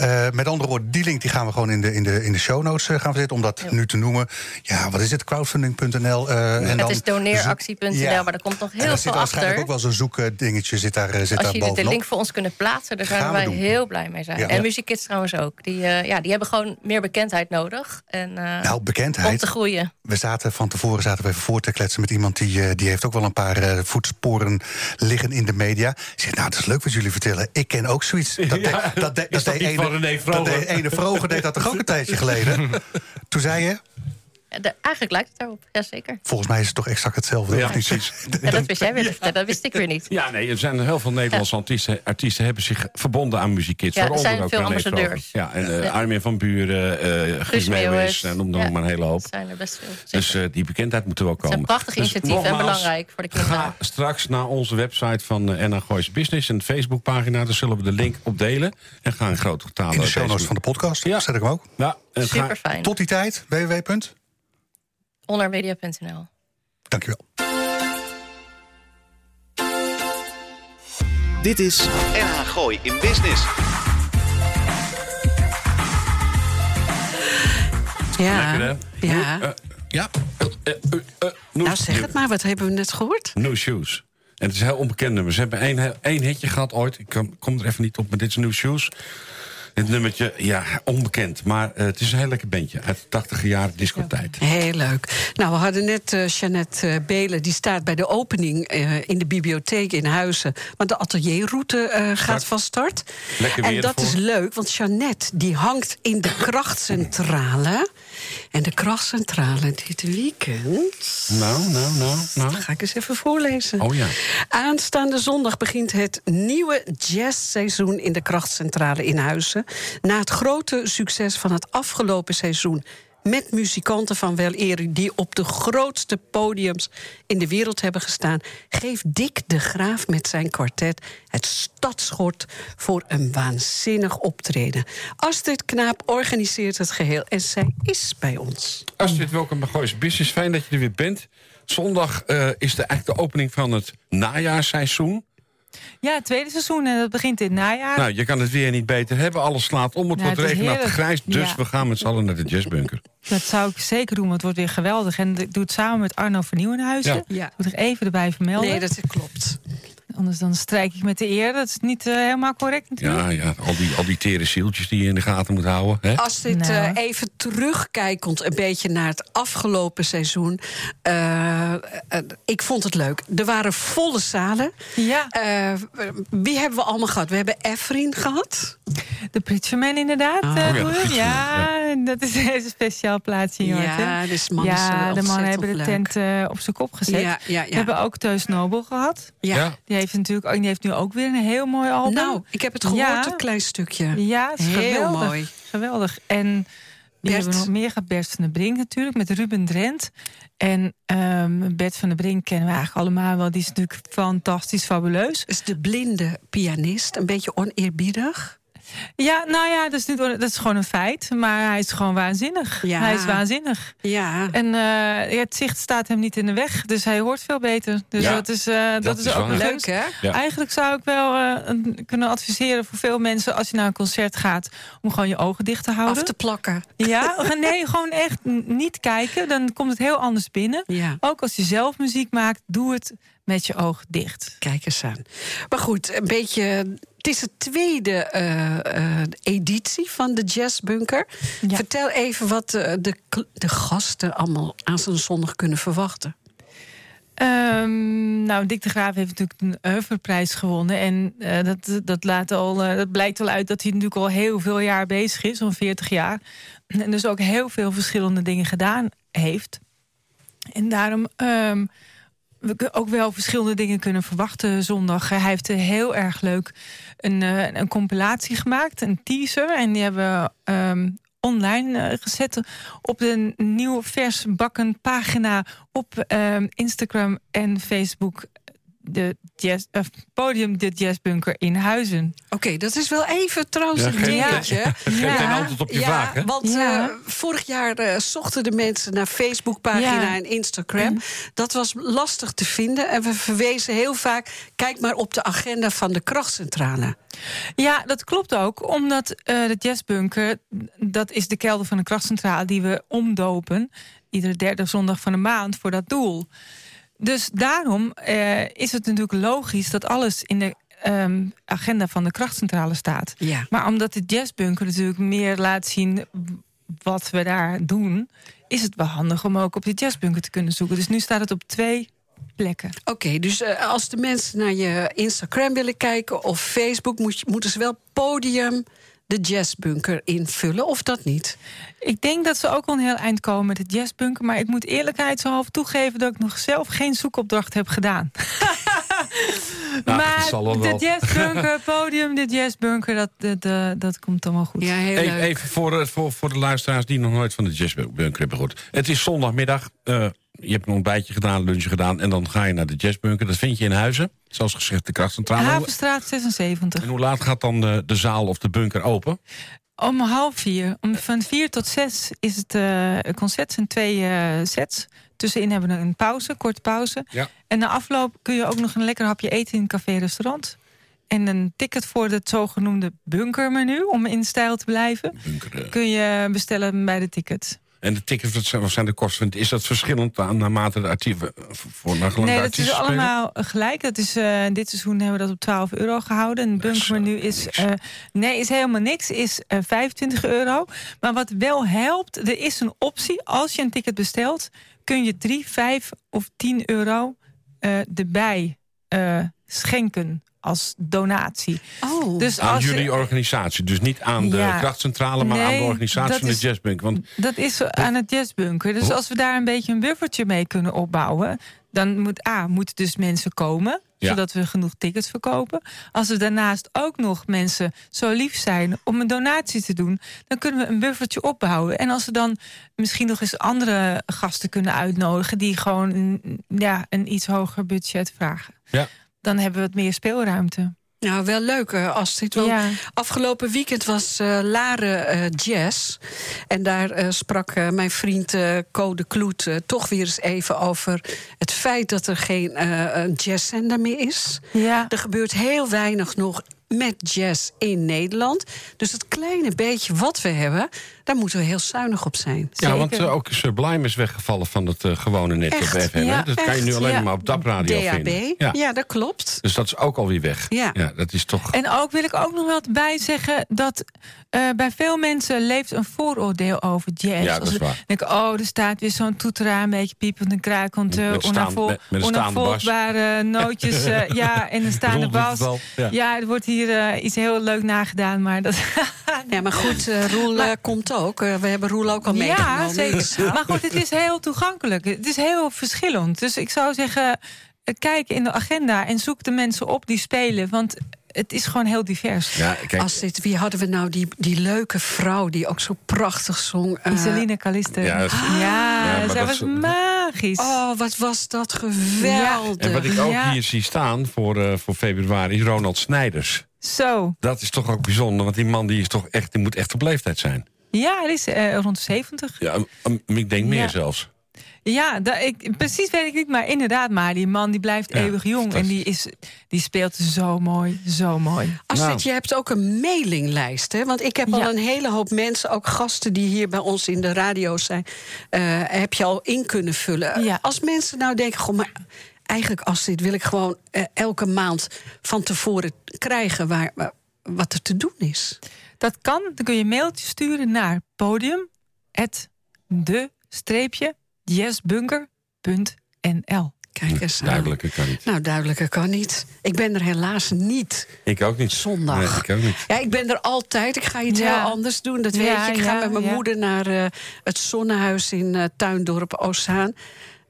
Eh, met andere woorden, die link die gaan we gewoon in de, in de, in de show notes eh, gaan we zetten. Om dat nu te noemen. Ja, wat is het? Crowdfunding.nl. eh, en het dan is doneeractie.nl, Ja. maar er komt nog En heel zit veel waarschijnlijk achter. ook wel zo'n zoekdingetje zit daar, zit Als daar jullie de link voor ons kunnen plaatsen, daar Gaan we wij doen. heel blij mee zijn. Ja. En Ja. Music Kids trouwens ook. Die, ja, die hebben gewoon meer bekendheid nodig. En, eh, Nou, om bekendheid. te groeien. We zaten van tevoren zaten we even voor te kletsen met iemand die, die heeft ook wel een paar voetsporen liggen in de media. Ik zeg, nou, dat is leuk wat jullie vertellen. Ik ken ook zoiets. Dat, [LAUGHS] de- Ja, dat, de- dat ene, René dat de ene Vroger deed dat toch ook een tijdje geleden. [LAUGHS] Toen zei je, de- eigenlijk lijkt het daarop, jazeker. volgens mij is het toch exact hetzelfde. Ja. [LAUGHS] Ja, dat wist jij weer dat wist ik weer niet. Ja, nee, er zijn heel veel Nederlandse artiesten, artiesten hebben zich verbonden aan muziekkids. Ja, er zijn ook veel ambassadeurs. Ja, en eh, Ja. Armin van Buren, eh Guus Meeuwis. En noem dan Ja. maar een hele hoop. Dat zijn er best veel. Dus eh, die bekendheid moet er wel Het is komen. een prachtig Dus initiatief en belangrijk voor de kinderen. Ga straks naar onze website van uh, Goois Business en de Facebookpagina. Daar zullen we de link op delen. En ga in grote getalen. In de show notes van de podcast Ja. zet ik hem ook. Ja, en ga- Super fijn. Tot die tijd, www. Onnermedia.nl. Dankjewel. Dit is NH Gooi in Business. Ja, Lekker, hè? ja. Eh, ja. Eh, eh, no- nou zeg het maar, wat hebben we net gehoord? No Shoes. En het is een heel onbekend nummer. Ze hebben één, één hitje gehad ooit. Ik kom er even niet op, maar dit is New Shoes. Dit nummertje, ja, onbekend. Maar eh, het is een heel lekker bandje. Uit de tachtige jaren discotijd. Heel leuk. Nou, we hadden net eh Jeannette eh, Belen, die staat bij de opening in de bibliotheek in Huizen. Want de atelierroute gaat van start. Lekker en dat ervoor. is leuk, want Jeannette die hangt in de [CLEARS THROAT] krachtcentrale. En de krachtcentrale dit weekend. Nou, nou, nou, nou. Ga ik eens even voorlezen. Oh ja. Aanstaande zondag begint het nieuwe jazzseizoen in de krachtcentrale in Huizen. Na het grote succes van het afgelopen seizoen. Met muzikanten van wel eer die op de grootste podiums in de wereld hebben gestaan, geeft Dick de Graaf met zijn kwartet het stadschort voor een waanzinnig optreden. Astrid Knaap organiseert het geheel en zij is bij ons. Astrid, welkom bij Goois Business. Fijn dat je er weer bent. Zondag eh, is de, eigenlijk de opening van het najaarseizoen. Ja, het tweede seizoen en dat begint in het najaar. Nou, je kan het weer niet beter hebben. Alles slaat om. Het Nou, wordt regenachtig heerlijk. grijs. Dus Ja. we gaan met z'n allen naar de jazzbunker. Dat zou ik zeker doen, want het wordt weer geweldig. En ik doe het samen met Arno van Nieuwenhuizen. Ja. Ja. Ik moet er even erbij vermelden. Nee, dat klopt. Anders dan strijk ik met de eer. Dat is niet eh, helemaal correct natuurlijk. Ja, ja al, die, al die tere zieltjes die je in de gaten moet houden. Hè? Als dit Nou. eh, even terugkijkend een beetje naar het afgelopen seizoen. eh, ik vond het leuk. Er waren volle zalen. Ja, Eh, wie hebben we allemaal gehad? We hebben Efrin gehad. de Preacherman inderdaad. Eh, Oh ja, de dat is een speciaal plaatsje in Jorten. Ja, dus mannen ja, de mannen hebben de tent op zijn kop gezet. Ja, ja, We hebben ook Teus Nobel gehad. ja. Ja. Die heeft natuurlijk ook, die heeft nu ook weer een heel mooi album. Nou, ik heb het gehoord, Ja. een klein stukje. Ja, het is Heel geweldig. mooi. Geweldig. En Die hebben nog meer gehad. Bert van der Brink natuurlijk, met Ruben Drent. En ehm, Bert van der Brink kennen we eigenlijk allemaal wel. Die is natuurlijk fantastisch, fabuleus. is de blinde pianist, een beetje oneerbiedig. Ja, nou ja, dat is, niet, dat is gewoon een feit. Maar hij is gewoon waanzinnig. Ja. Hij is waanzinnig. Ja, En eh, het zicht staat hem niet in de weg. Dus hij hoort veel beter. Dus Ja, dat is, eh, dat dat is is ook leuk. hè? Ja. Eigenlijk zou ik wel eh, kunnen adviseren voor veel mensen... als je naar een concert gaat, om gewoon je ogen dicht te houden. Af te plakken. Ja, nee, gewoon echt niet kijken. Dan komt het heel anders binnen. Ja. Ook als je zelf muziek maakt, doe het met je ogen dicht. Kijk eens aan. Maar goed, een beetje. Het is de tweede eh, eh, editie van de Jazzbunker. Ja. Vertel even wat de, de gasten allemaal aan zijn zondag kunnen verwachten. Ehm, nou, Dick de Graaf heeft natuurlijk een Oeuvreprijs gewonnen. En eh, dat, dat, laat al, dat blijkt al uit dat hij natuurlijk al heel veel jaar bezig is, zo'n 40 jaar. En dus ook heel veel verschillende dingen gedaan heeft. En daarom ehm, we ook wel verschillende dingen kunnen verwachten zondag. Hij heeft heel erg leuk een, eh, een compilatie gemaakt, een teaser. En die hebben we ehm, online eh, gezet op de nieuwe versbakken pagina op ehm, Instagram en Facebook. De jazz, eh, podium de Jazzbunker in Huizen. Oké, dat is wel even trouwens een dingetje. Ja. geen antwoord op je ja, vraag, hè? want Ja. eh, vorig jaar eh, zochten de mensen naar Facebookpagina Ja. en Instagram. Dat was lastig te vinden. En we verwezen heel vaak, kijk maar op de agenda van de krachtcentrale. Ja, dat klopt ook. Omdat eh, de jazzbunker, dat is de kelder van de krachtcentrale... die we omdopen, iedere derde zondag van de maand, voor dat doel. Dus daarom eh, is het natuurlijk logisch dat alles in de ehm, agenda van de krachtcentrale staat. Ja. Maar omdat de jazzbunker natuurlijk meer laat zien wat we daar doen... is het wel handig om ook op de jazzbunker te kunnen zoeken. Dus nu staat het op twee plekken. Oké, dus eh, als de mensen naar je Instagram willen kijken of Facebook, moet je, moeten ze wel podium de jazzbunker invullen of dat niet? Ik denk dat ze ook al een heel eind komen met het jazzbunker. Maar ik moet eerlijkheidshalve toegeven dat ik nog zelf geen zoekopdracht heb gedaan. [LAUGHS] dat maar de jazzbunker, podium, de jazzbunker, dat, dat, dat, dat komt allemaal goed. Ja, heel Even, leuk. even voor, eh, voor, voor de luisteraars die nog nooit van de Jazzbunker hebben gehoord. Het is zondagmiddag. eh, je hebt een ontbijtje gedaan, lunchje gedaan... en dan ga je naar de Jazzbunker. Dat vind je in Huizen. Zoals gezegd, de krachtcentrale. Havenstraat 76. En hoe laat gaat dan de, de zaal of de bunker open? Om half vier. Om, van vier tot zes is het eh, concert. zijn twee eh, sets. Tussenin hebben we een pauze, korte pauze. Ja. En na afloop kun je ook nog een lekker hapje eten in een café-restaurant. En een ticket voor het zogenoemde bunkermenu, om in stijl te blijven, Bunker, kun je bestellen bij de ticket. En de tickets, wat zijn, de kosten? Is dat verschillend aan, naarmate de artiesten... Voor naar Nee, dat is allemaal gelijk. Dat is, eh, dit seizoen hebben we dat op 12 euro gehouden. Een bunkermenu is, niks. eh, nee, is helemaal niks. Is eh, 25 euro. Maar wat wel helpt, er is een optie. Als je een ticket bestelt, kun je 3, 5 of 10 euro eh, erbij eh, schenken als donatie. Oh, Dus Aan als je- jullie organisatie. Dus niet aan de krachtcentrale, maar aan de organisatie van de is- Jazzbunk. Want Dat is aan het jazzbunker. Dus als we daar een beetje een buffertje mee kunnen opbouwen... dan moet A, moeten dus mensen komen... Ja. zodat we genoeg tickets verkopen. Als er daarnaast ook nog mensen zo lief zijn om een donatie te doen... dan kunnen we een buffertje opbouwen. En als we dan misschien nog eens andere gasten kunnen uitnodigen... die gewoon een, ja, een iets hoger budget vragen... Ja. Dan hebben we wat meer speelruimte. nou wel leuk eh, Astrid. Want Ja. Afgelopen weekend was eh Laren eh, Jazz. En daar sprak mijn vriend Code Kloet toch weer eens even over het feit dat er geen een jazzzender meer is. Ja. Er gebeurt heel weinig nog met jazz in Nederland. Dus het kleine beetje wat we hebben, daar moeten we heel zuinig op zijn. Ja, Zeker. want eh, ook Sublime is weggevallen van het eh, gewone net Echt? op FM. Ja, dat kan je nu alleen ja. maar op DAP radio DAB, vinden. ja. Ja. dat klopt. Dus dat is ook alweer weg. Ja. dat is toch... En ook wil ik ook nog wat bij zeggen dat eh, bij veel mensen leeft een vooroordeel over jazz. Ja, dat is waar. denken, oh, er staat weer zo'n toeteraar, een beetje piepend en uh, bas. onafvolgbare nootjes, eh, [LAUGHS] ja, en een staande bas. ja. Ja. er wordt hier eh, iets heel leuk nagedaan, maar dat. Ja, maar goed, eh, Roel komt ook. Eh, we hebben Roel ook al ja, meegenomen. zeker. [LAUGHS] Dus, Maar goed, het is heel toegankelijk. Het is heel verschillend. Dus ik zou zeggen, eh, kijk in de agenda en zoek de mensen op die spelen. Want het is gewoon heel divers. Ja, kijk, Als dit, wie hadden we nou? Die, die leuke vrouw die ook zo prachtig zong. eh, Iseline Caliste. Ja, Ja, Ja, zij was is- magisch. oh, wat was dat geweldig. en wat ik ook Ja. hier zie staan voor, eh, voor februari is Ronald Snijders. Zo. Dat is toch ook bijzonder, want die man die is toch echt, die moet echt op leeftijd zijn. Ja, hij is eh, rond de 70. Ja, um, ik denk meer Ja. zelfs. Ja, da- ik, precies weet ik niet, maar inderdaad, maar die man die blijft Ja, eeuwig jong. En die, is, die speelt zo mooi, zo mooi. Astrid, Nou. je hebt ook een mailinglijst, hè? Want ik heb al Ja. een hele hoop mensen, ook gasten die hier bij ons in de radio zijn, eh, heb je al in kunnen vullen. Ja. Als mensen nou denken, goh, maar eigenlijk Astrid wil ik gewoon eh, elke maand van tevoren krijgen waar, waar- wat er te doen is. Dat kan, dan kun je een mailtje sturen naar podium de-jazzbunker.nl. Kijk eens aan. Duidelijker kan niet. Nou, duidelijker kan niet. Ik ben er helaas niet. Ik ook niet. Zondag. Nee, ik ook niet. Ja, ik ben er altijd. Ik ga iets Ja. heel anders doen. Dat Ja, weet je. Ik ga met mijn ja. moeder naar eh, het zonnehuis in eh, Tuindorp Oostzaan.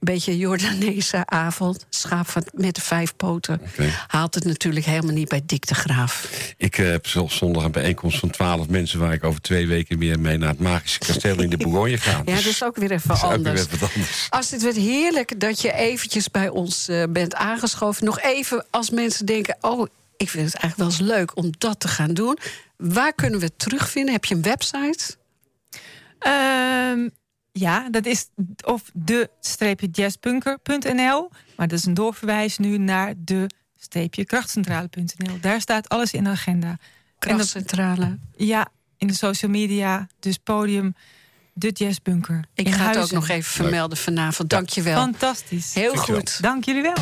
Een beetje Jordaanese avond. Schaap van, met de vijf poten. Haalt het natuurlijk helemaal niet bij Dick de Graaf. Ik eh, heb zelfs zondag een bijeenkomst van twaalf mensen... waar ik over twee weken weer mee naar het Magische Kasteel in de [LAUGHS] Bourgogne ga. Ja, dat is ook weer even anders. weer wat anders. Als het werd heerlijk dat je eventjes bij ons eh, bent aangeschoven. Nog even als mensen denken... oh, ik vind het eigenlijk wel eens leuk om dat te gaan doen. Waar kunnen we het terugvinden? Heb je een website? Ehm, ja, dat is of de-jazzbunker.nl. Maar dat is een doorverwijs nu naar de-krachtcentrale.nl. Daar staat alles in de agenda. En dat- Krachtcentrale. ja, in de social media, dus podium, de jazzbunker. Ik ga het ook nog even vermelden vanavond. Dank je wel. Fantastisch. Heel goed. Dank jullie wel.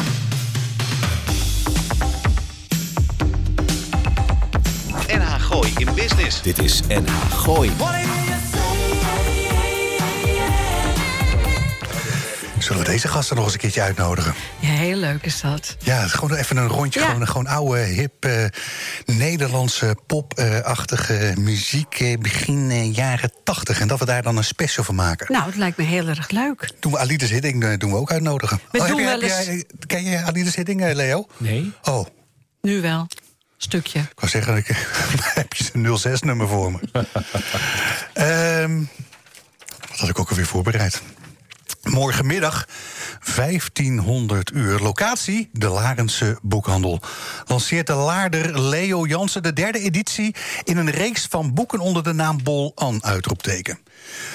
NH Gooi in Business. Dit is NH Gooi. Zullen we deze gasten nog eens een keertje uitnodigen? Ja, heel leuk is dat. Ja, gewoon even een rondje. Ja. Gewoon, gewoon oude, hip, eh, Nederlandse pop-achtige muziek. eh, begin eh, jaren tachtig. En dat we daar dan een special van maken. Nou, het lijkt me heel erg leuk. Doen we Alides Hidding eh, doen we ook uitnodigen. We heb doen jij- wel heb eens- ken je Alides Hidding, eh, Leo? Nee. Oh, Nu wel. Stukje. ik wou zeggen, ik, [LAUGHS] heb je zijn 06-nummer voor me. [LAUGHS] Ehm, wat had ik ook alweer voorbereid? Morgenmiddag 1500 uur. Locatie, de Larense Boekhandel. Lanceert de Laarder Leo Jansen de derde editie... in een reeks van boeken onder de naam Bol An uitroepteken.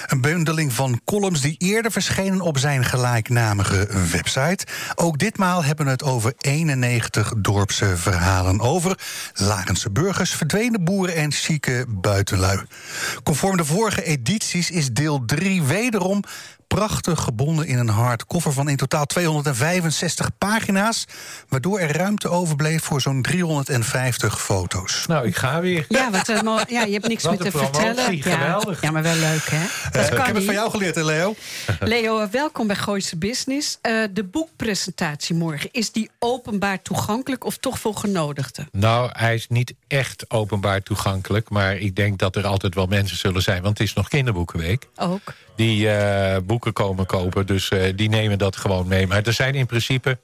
Een bundeling van columns die eerder verschenen op zijn gelijknamige website. Ook ditmaal hebben we het over 91 dorpse verhalen over Larense burgers, verdwenen boeren en chique buitenlui. Conform de vorige edities is deel 3 wederom prachtig gebonden in een hardcover van in totaal 265 pagina's, waardoor er ruimte overbleef voor zo'n 350 foto's. Nou, ik ga weer. Ja, wat ja, je hebt niks Wat meer te vertellen. Ja, geweldig. ja, maar wel leuk, hè? Dat Eh, ik heb het van jou geleerd, hè, Leo? [LAUGHS] Leo, eh, welkom bij Gooise Business. Eh, de boekpresentatie morgen, is die openbaar toegankelijk of toch voor genodigden? Nou, hij is niet echt openbaar toegankelijk. Maar ik denk dat er altijd wel mensen zullen zijn. Want het is nog kinderboekenweek. Ook. Die boeken komen kopen. Dus die nemen dat gewoon mee. Maar er zijn in principe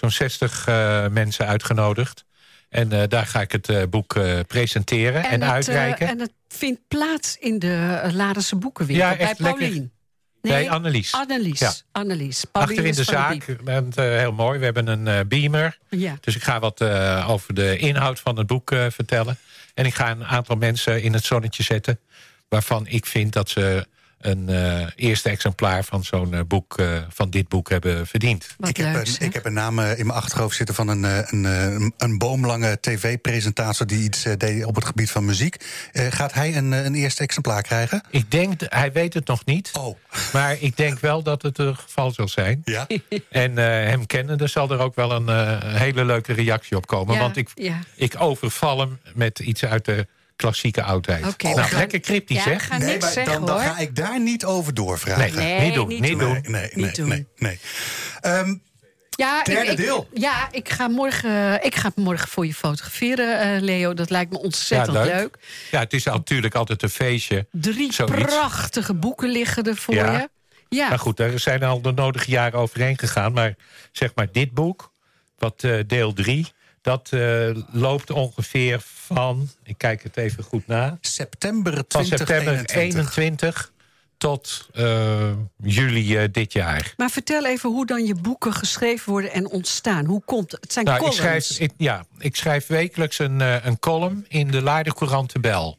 zo'n 60 eh, mensen uitgenodigd. En daar ga ik het boek presenteren en, het, uitreiken. en het vindt plaats in de uh, Ladense Boekenwinkel Ja, bij echt lekker. Paulien. Bij Annelies. Annelies. Ja. Annelies. Paulien Achter in de zaak. En, eh, heel mooi. We hebben een eh, beamer. Ja. Dus ik ga wat eh, over de inhoud van het boek eh, vertellen. En ik ga een aantal mensen in het zonnetje zetten... waarvan ik vind dat ze een eh, eerste exemplaar van zo'n eh, boek... eh, van dit boek hebben verdiend. Wat ik, heb een, ik heb een naam in mijn achterhoofd zitten van een, eh, een, een boomlange tv-presentator die iets deed op het gebied van muziek. Eh, gaat hij een, een eerste exemplaar krijgen? Ik denk, hij weet het nog niet. Oh. Maar ik denk wel dat het het geval zal zijn. Ja? [LAUGHS] En eh, hem kennende zal er ook wel een hele leuke reactie op komen. Ja, want ik, ja. ik overval hem met iets uit de klassieke oudheid. Oké, we nou, gaan- lekker cryptisch, Ja, niks maar zeggen, dan, dan hoor. ga ik daar niet over doorvragen. Nee, Nee, niet doen, niet niet doen. Nee, nee, nee, Niet doen. nee, nee. Ehm, Ja, Derde ik, ik- deel. Ja, ik ga, morgen, ik ga morgen voor je fotograferen, eh, Leo. Dat lijkt me ontzettend Ja, leuk. leuk. Ja, het is natuurlijk altijd een feestje. Drie Zoiets. prachtige boeken liggen er voor Ja. je. Ja, Maar goed, daar zijn al de nodige jaren overheen gegaan. Maar zeg maar dit boek, wat eh, deel 3... Dat eh, loopt ongeveer van, ik kijk het even goed na... September van september 2021. 21 tot eh, juli eh, dit jaar. Maar vertel even hoe dan je boeken geschreven worden en ontstaan. Hoe komt het? Het zijn Nou, ik columns. schrijf, ik, ja, ik schrijf wekelijks een, eh, een column in de Laarder Courant de Bel.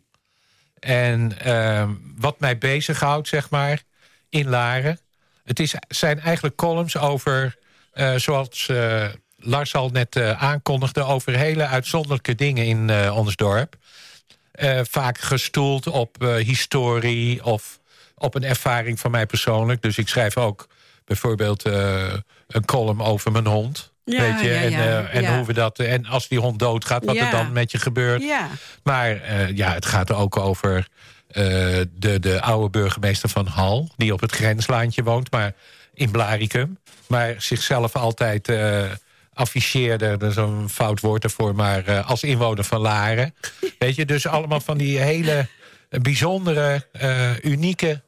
En ehm, wat mij bezighoudt, zeg maar, in Laren... het is, zijn eigenlijk columns over, eh, zoals eh, Lars al net eh, aankondigde... over hele uitzonderlijke dingen in eh, ons dorp. Eh, vaak gestoeld op historie of op een ervaring van mij persoonlijk. Dus ik schrijf ook bijvoorbeeld een column over mijn hond... Ja, Weet je, ja, en, en hoe we dat. En als die hond doodgaat, wat er dan met je gebeurt. Ja. Maar ja, het gaat ook over de, de oude burgemeester van Hal, die op het grenslaantje woont, maar in Blaricum. Maar zichzelf altijd afficheerde, dat is een fout woord ervoor, maar eh, als inwoner van Laren. [LAUGHS] Weet je, dus allemaal van die hele bijzondere, eh, unieke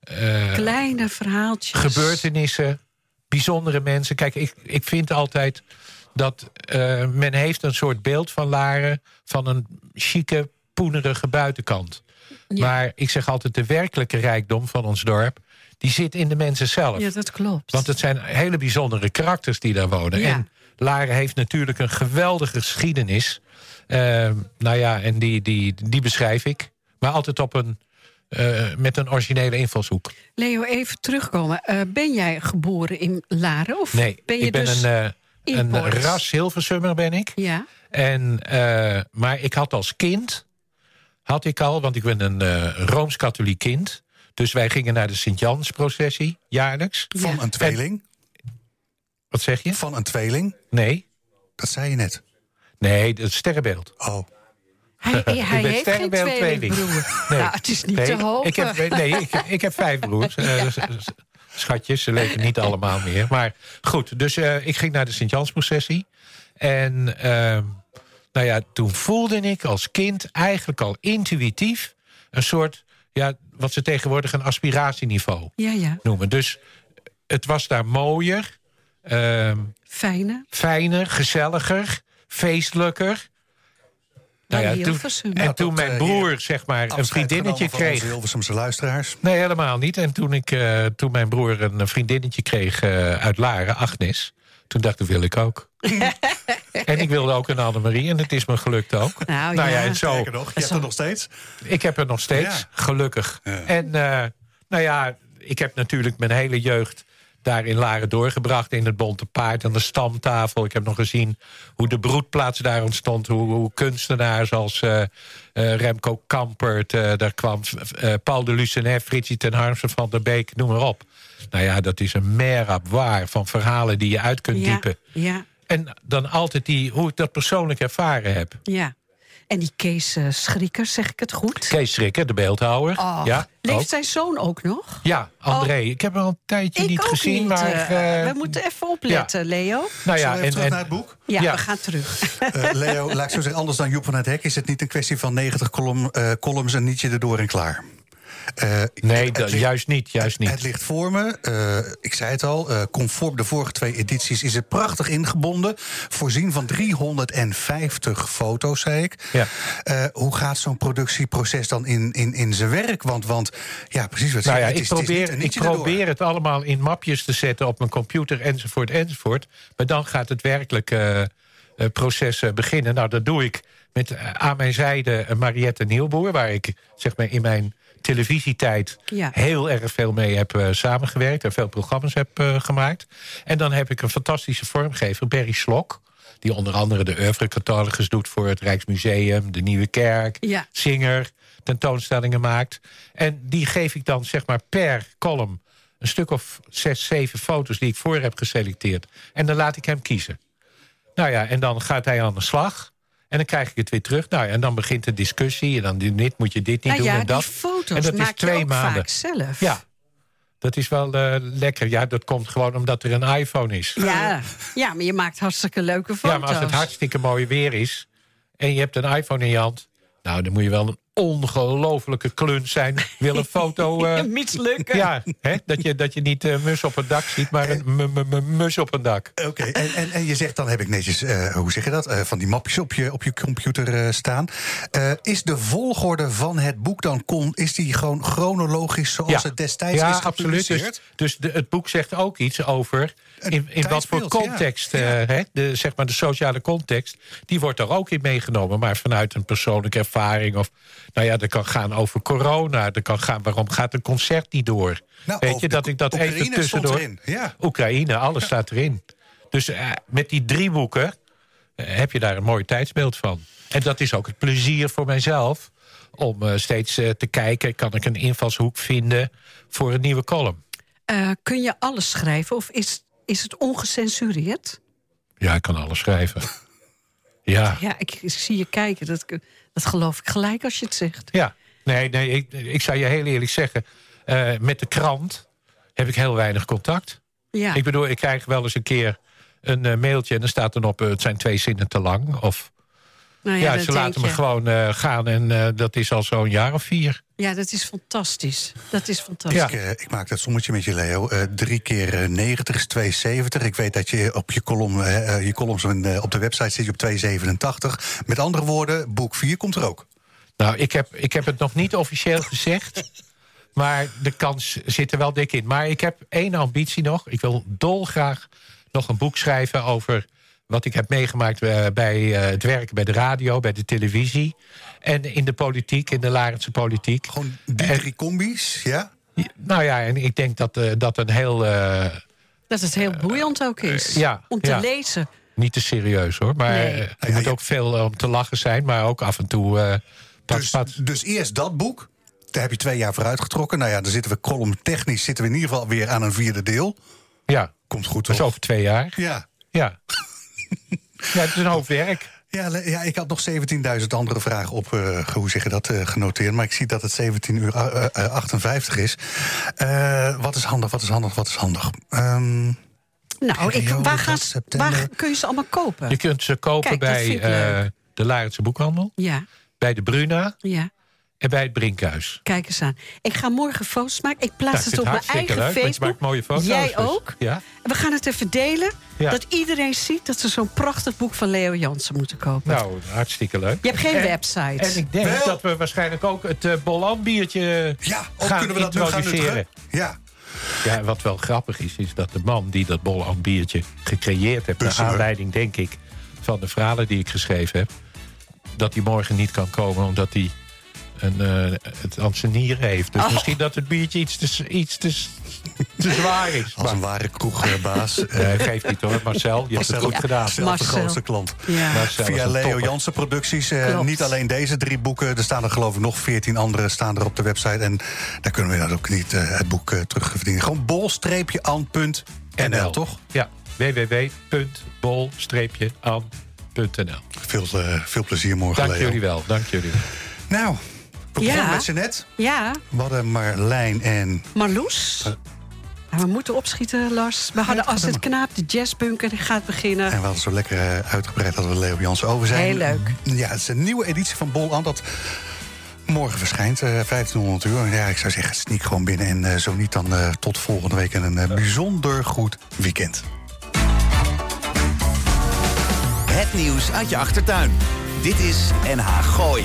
eh, Kleine verhaaltjes. gebeurtenissen, bijzondere mensen. Kijk, ik, ik vind altijd dat men heeft een soort beeld van Laren... van een chique, poenerige buitenkant. Maar ik zeg altijd, de werkelijke rijkdom van ons dorp... die zit in de mensen zelf. Ja, dat klopt. Want het zijn hele bijzondere karakters die daar wonen. Ja. En Laren heeft natuurlijk een geweldige geschiedenis. Eh, nou ja, en die, die, die beschrijf ik. Maar altijd op een, eh, met een originele invalshoek. Leo, even terugkomen. Eh, ben jij geboren in Laren? Of Nee, ben je ik ben dus... een, eh, een ras Hilversummer ben ik. Ja. En, eh, maar ik had als kind, had ik al, want ik ben een eh, Rooms-Katholiek kind... dus wij gingen naar de Sint-Jans-processie, jaarlijks. Van een tweeling. Wat zeg je? Van een tweeling. Nee. Dat zei je net. Nee, het sterrenbeeld. Oh. Hij, [LAUGHS] hij Ik ben heeft geen sterrenbeeld tweelingbroer. Nee. Nou, het is niet nee, te hopen. Ik heb, nee, ik, ik heb vijf broers. [LAUGHS] Eh, schatjes, ze leven niet allemaal meer. Maar goed, dus eh, ik ging naar de Sint-Jans-processie. En ehm, nou ja, toen voelde ik als kind eigenlijk al intuïtief... een soort, ja, wat ze tegenwoordig een aspiratieniveau Ja, ja. noemen. Dus het was daar mooier, ehm, Fijne. fijner, gezelliger, feestelijker... Nou ja, toen, en toen mijn eh, broer zeg maar, een vriendinnetje kreeg. Hilversumse luisteraars. Nee, helemaal niet. En toen, ik, eh, toen mijn broer een vriendinnetje kreeg eh, uit Laren, Agnes... toen dacht ik, wil ik ook. [LAUGHS] en ik wilde ook een Annemarie en het is me gelukt ook. Nou, nou ja, ja. en zo. Nog, je hebt er nog steeds. Ik heb er nog steeds, Ja. gelukkig. Ja. En eh, nou ja, ik heb natuurlijk mijn hele jeugd daar in Laren doorgebracht... in het Bonte Paard en de stamtafel. Ik heb nog gezien hoe de broedplaats daar ontstond... hoe, hoe kunstenaars als eh, eh, Remco Kampert... eh, daar kwam Paul de Lucenet, Fritsie ten Harmsen van der Beek, noem maar op. Nou ja, dat is een mer waar van verhalen die je uit kunt Ja, diepen. ja, En dan altijd die, hoe ik dat persoonlijk ervaren heb. ja. En die Kees eh, Schrikker, zeg ik het goed? Kees Schrikker, de beeldhouwer. Oh, ja, ook. leeft zijn zoon ook nog? Ja, André. Ik heb hem al een tijdje Ik niet ook gezien, niet. maar... eh, eh, we moeten even opletten, Leo. nou Zullen ja, we even en, terug en, naar het boek? Ja, Ja. we gaan terug. Eh, Leo, laat ik zo zeggen, anders dan Joep van het Hek... is het niet een kwestie van 90 column, eh, columns en nietje erdoor en klaar. Eh, nee, het dat- ligt- juist niet, juist Het niet. ligt voor me. Eh, ik zei het al, eh, conform de vorige twee edities is het prachtig ingebonden. Voorzien van 350 foto's, zei ik. Ja. Hoe gaat zo'n productieproces dan in, in, in zijn werk? Want, want ja, precies wat Nou ja, ik het is- het probeer, een ik erdoor. probeer het allemaal in mapjes te zetten op mijn computer, enzovoort, enzovoort. Maar dan gaat het werkelijke eh, proces beginnen. Nou, dat doe ik met aan mijn zijde Mariette Nieuwboer... waar ik zeg maar, in mijn televisietijd Ja. heel erg veel mee heb eh, samengewerkt... en veel programma's heb eh, gemaakt. En dan heb ik een fantastische vormgever, Berry Slok... die onder andere de oeuvrecatalogus doet voor het Rijksmuseum... de Nieuwe Kerk, Ja. Singer, tentoonstellingen maakt. En die geef ik dan zeg maar per column... een stuk of zes, zeven foto's die ik voor heb geselecteerd. En dan laat ik hem kiezen. Nou ja, en dan gaat hij aan de slag... En dan krijg ik het weer terug. Nou, en dan begint de discussie. En dan dit moet je dit niet Nou doen ja, en dat. die foto's en dat maak is twee je ook maanden. vaak zelf. Ja, dat is wel eh, lekker. Ja, dat komt gewoon omdat er een iPhone is. Ja, ja, maar je maakt hartstikke leuke foto's. Ja, maar als het hartstikke mooi weer is... en je hebt een iPhone in je hand... nou, dan moet je wel ongelofelijke kluns zijn. Wil een foto... [LAUGHS] eh, Mislukken. ja, hè? Dat, je, dat je niet eh, mus op een dak ziet, maar een mus op een dak. Oké, en, en, en je zegt dan heb ik netjes, eh, hoe zeg je dat, eh, van die mapjes op je, op je computer eh, staan. Eh, is de volgorde van het boek dan, kon, is die gewoon chronologisch zoals het destijds ja, is absoluut. gepubliceerd? Dus, dus de, het boek zegt ook iets over in, in wat voor ja. context, eh, hè, de, zeg maar de sociale context, die wordt er ook in meegenomen. Maar vanuit een persoonlijke ervaring. Of nou ja, dat kan gaan over corona. Dat kan gaan, waarom gaat een concert niet door? Nou, Weet je, dat ik dat Oekraïne even tussendoor... erin, ja. Oekraïne, alles staat erin. Dus eh, met die drie boeken eh, heb je daar een mooi tijdsbeeld van. En dat is ook het plezier voor mijzelf. Om eh, steeds eh, te kijken, kan ik een invalshoek vinden voor een nieuwe column. Eh, kun je alles schrijven of is, is het ongecensureerd? Ja, ik kan alles schrijven. Ja, Ja, ik, ik zie je kijken. Dat, dat geloof ik gelijk als je het zegt. ja. Nee, nee ik, ik zou je heel eerlijk zeggen... eh, met de krant heb ik heel weinig contact. Ja. Ik bedoel, ik krijg wel eens een keer een eh, mailtje... en dan staat dan op, eh, het zijn twee zinnen te lang. Of Nou ja, ze laten me gewoon eh, gaan en eh, dat is al zo'n jaar of vier. Ja, dat is fantastisch. Dat is fantastisch. Ja. Ik, eh, ik maak dat sommetje met je, Leo. Eh, drie keer eh, 90 is 270. Ik weet dat je op je column, je columns op de website zit je op 287. Met andere woorden, boek 4 komt er ook. Nou, ik heb, ik heb het nog niet officieel gezegd. Maar de kans zit er wel dik in. Maar ik heb één ambitie nog. Ik wil dolgraag nog een boek schrijven over wat ik heb meegemaakt eh, bij eh, het werken bij de radio, bij de televisie. En in de politiek, in de Larense politiek. Gewoon die En- drie combi's, ja? Nou ja, en ik denk dat eh, dat een heel. eh, Dat het heel boeiend ook is. ja, om te ja. lezen. niet te serieus hoor. Maar Nee. eh, er Ja, moet ja. ook veel om te lachen zijn. Maar ook af en toe. eh pat, Dus, pat. dus eerst dat boek. Daar heb je twee jaar voor uitgetrokken. Nou ja, dan zitten we column technisch zitten we in ieder geval weer aan een vierde deel. Ja, Komt goed, dat is toch? over twee jaar. Ja. Ja. Ja, het is een hoop werk. Ja, ja, ik had nog 17.000 andere vragen op, eh, hoe zeg je dat, eh, genoteerd. Maar ik zie dat het 17 uur eh, eh, 58 is. Eh, wat is handig, wat is handig, wat is handig? Ehm, Nou, ik, waar, gaan, waar kun je ze allemaal kopen? Je kunt ze kopen Kijk, bij eh, de Larense Boekhandel, Ja, bij de Bruna ja. En bij het Brinkhuis. Kijk eens aan. Ik ga morgen foto's maken. Ik plaats Nou, het op mijn eigen leuk, want je Facebook. maakt mooie foto's. Jij dus- ook? Ja. En we gaan het even delen. Ja. Dat iedereen ziet dat ze zo'n prachtig boek van Leo Jansen moeten kopen. Nou, hartstikke leuk. Je hebt geen En- website. En ik denk Wel. dat we waarschijnlijk ook het uh, Bolan-biertje ja, of gaan kunnen we dat nu gaan? Ja, Ja, wat wel grappig is, is dat de man die dat Bolan-biertje gecreëerd heeft... naar aanleiding, denk ik, van de verhalen die ik geschreven heb... dat hij morgen niet kan komen omdat hij een, eh, het aan zijn nieren heeft. Dus Oh. misschien dat het biertje iets te, iets te, te zwaar is. als een ware kroegbaas. Eh, [LAUGHS] geeft niet hoor, Marcel. Je hebt het goed gedaan. Zelf de Marcel. grootste klant. Ja. Marcel Via Leo. Jansen Producties. eh, niet alleen deze drie boeken. Er staan er geloof ik nog veertien andere staan er op de website. En daar kunnen we dan ook niet eh, het boek eh, terug verdienen. Gewoon bol-an.nl, toch? Ja, www.bol-aan.nl. Veel, eh, veel plezier morgen, Dank Leo. jullie wel, dank jullie wel. Nou, we Ja. met z'n net. Ja, We hadden Marlijn en... Marloes. Nou, we moeten opschieten, Lars. We hadden Als het Knaap, de jazzbunker, die gaat beginnen. En we hadden zo lekker eh, uitgebreid dat we Leo Jansen over zijn. Heel leuk. Ja, het is een nieuwe editie van Bol aan dat morgen verschijnt, eh 1500 uur. Ja, ik zou zeggen, sneak gewoon binnen. En eh, zo niet, dan eh, tot volgende week en een eh, bijzonder goed weekend. Het nieuws uit je achtertuin. Dit is NH Gooi.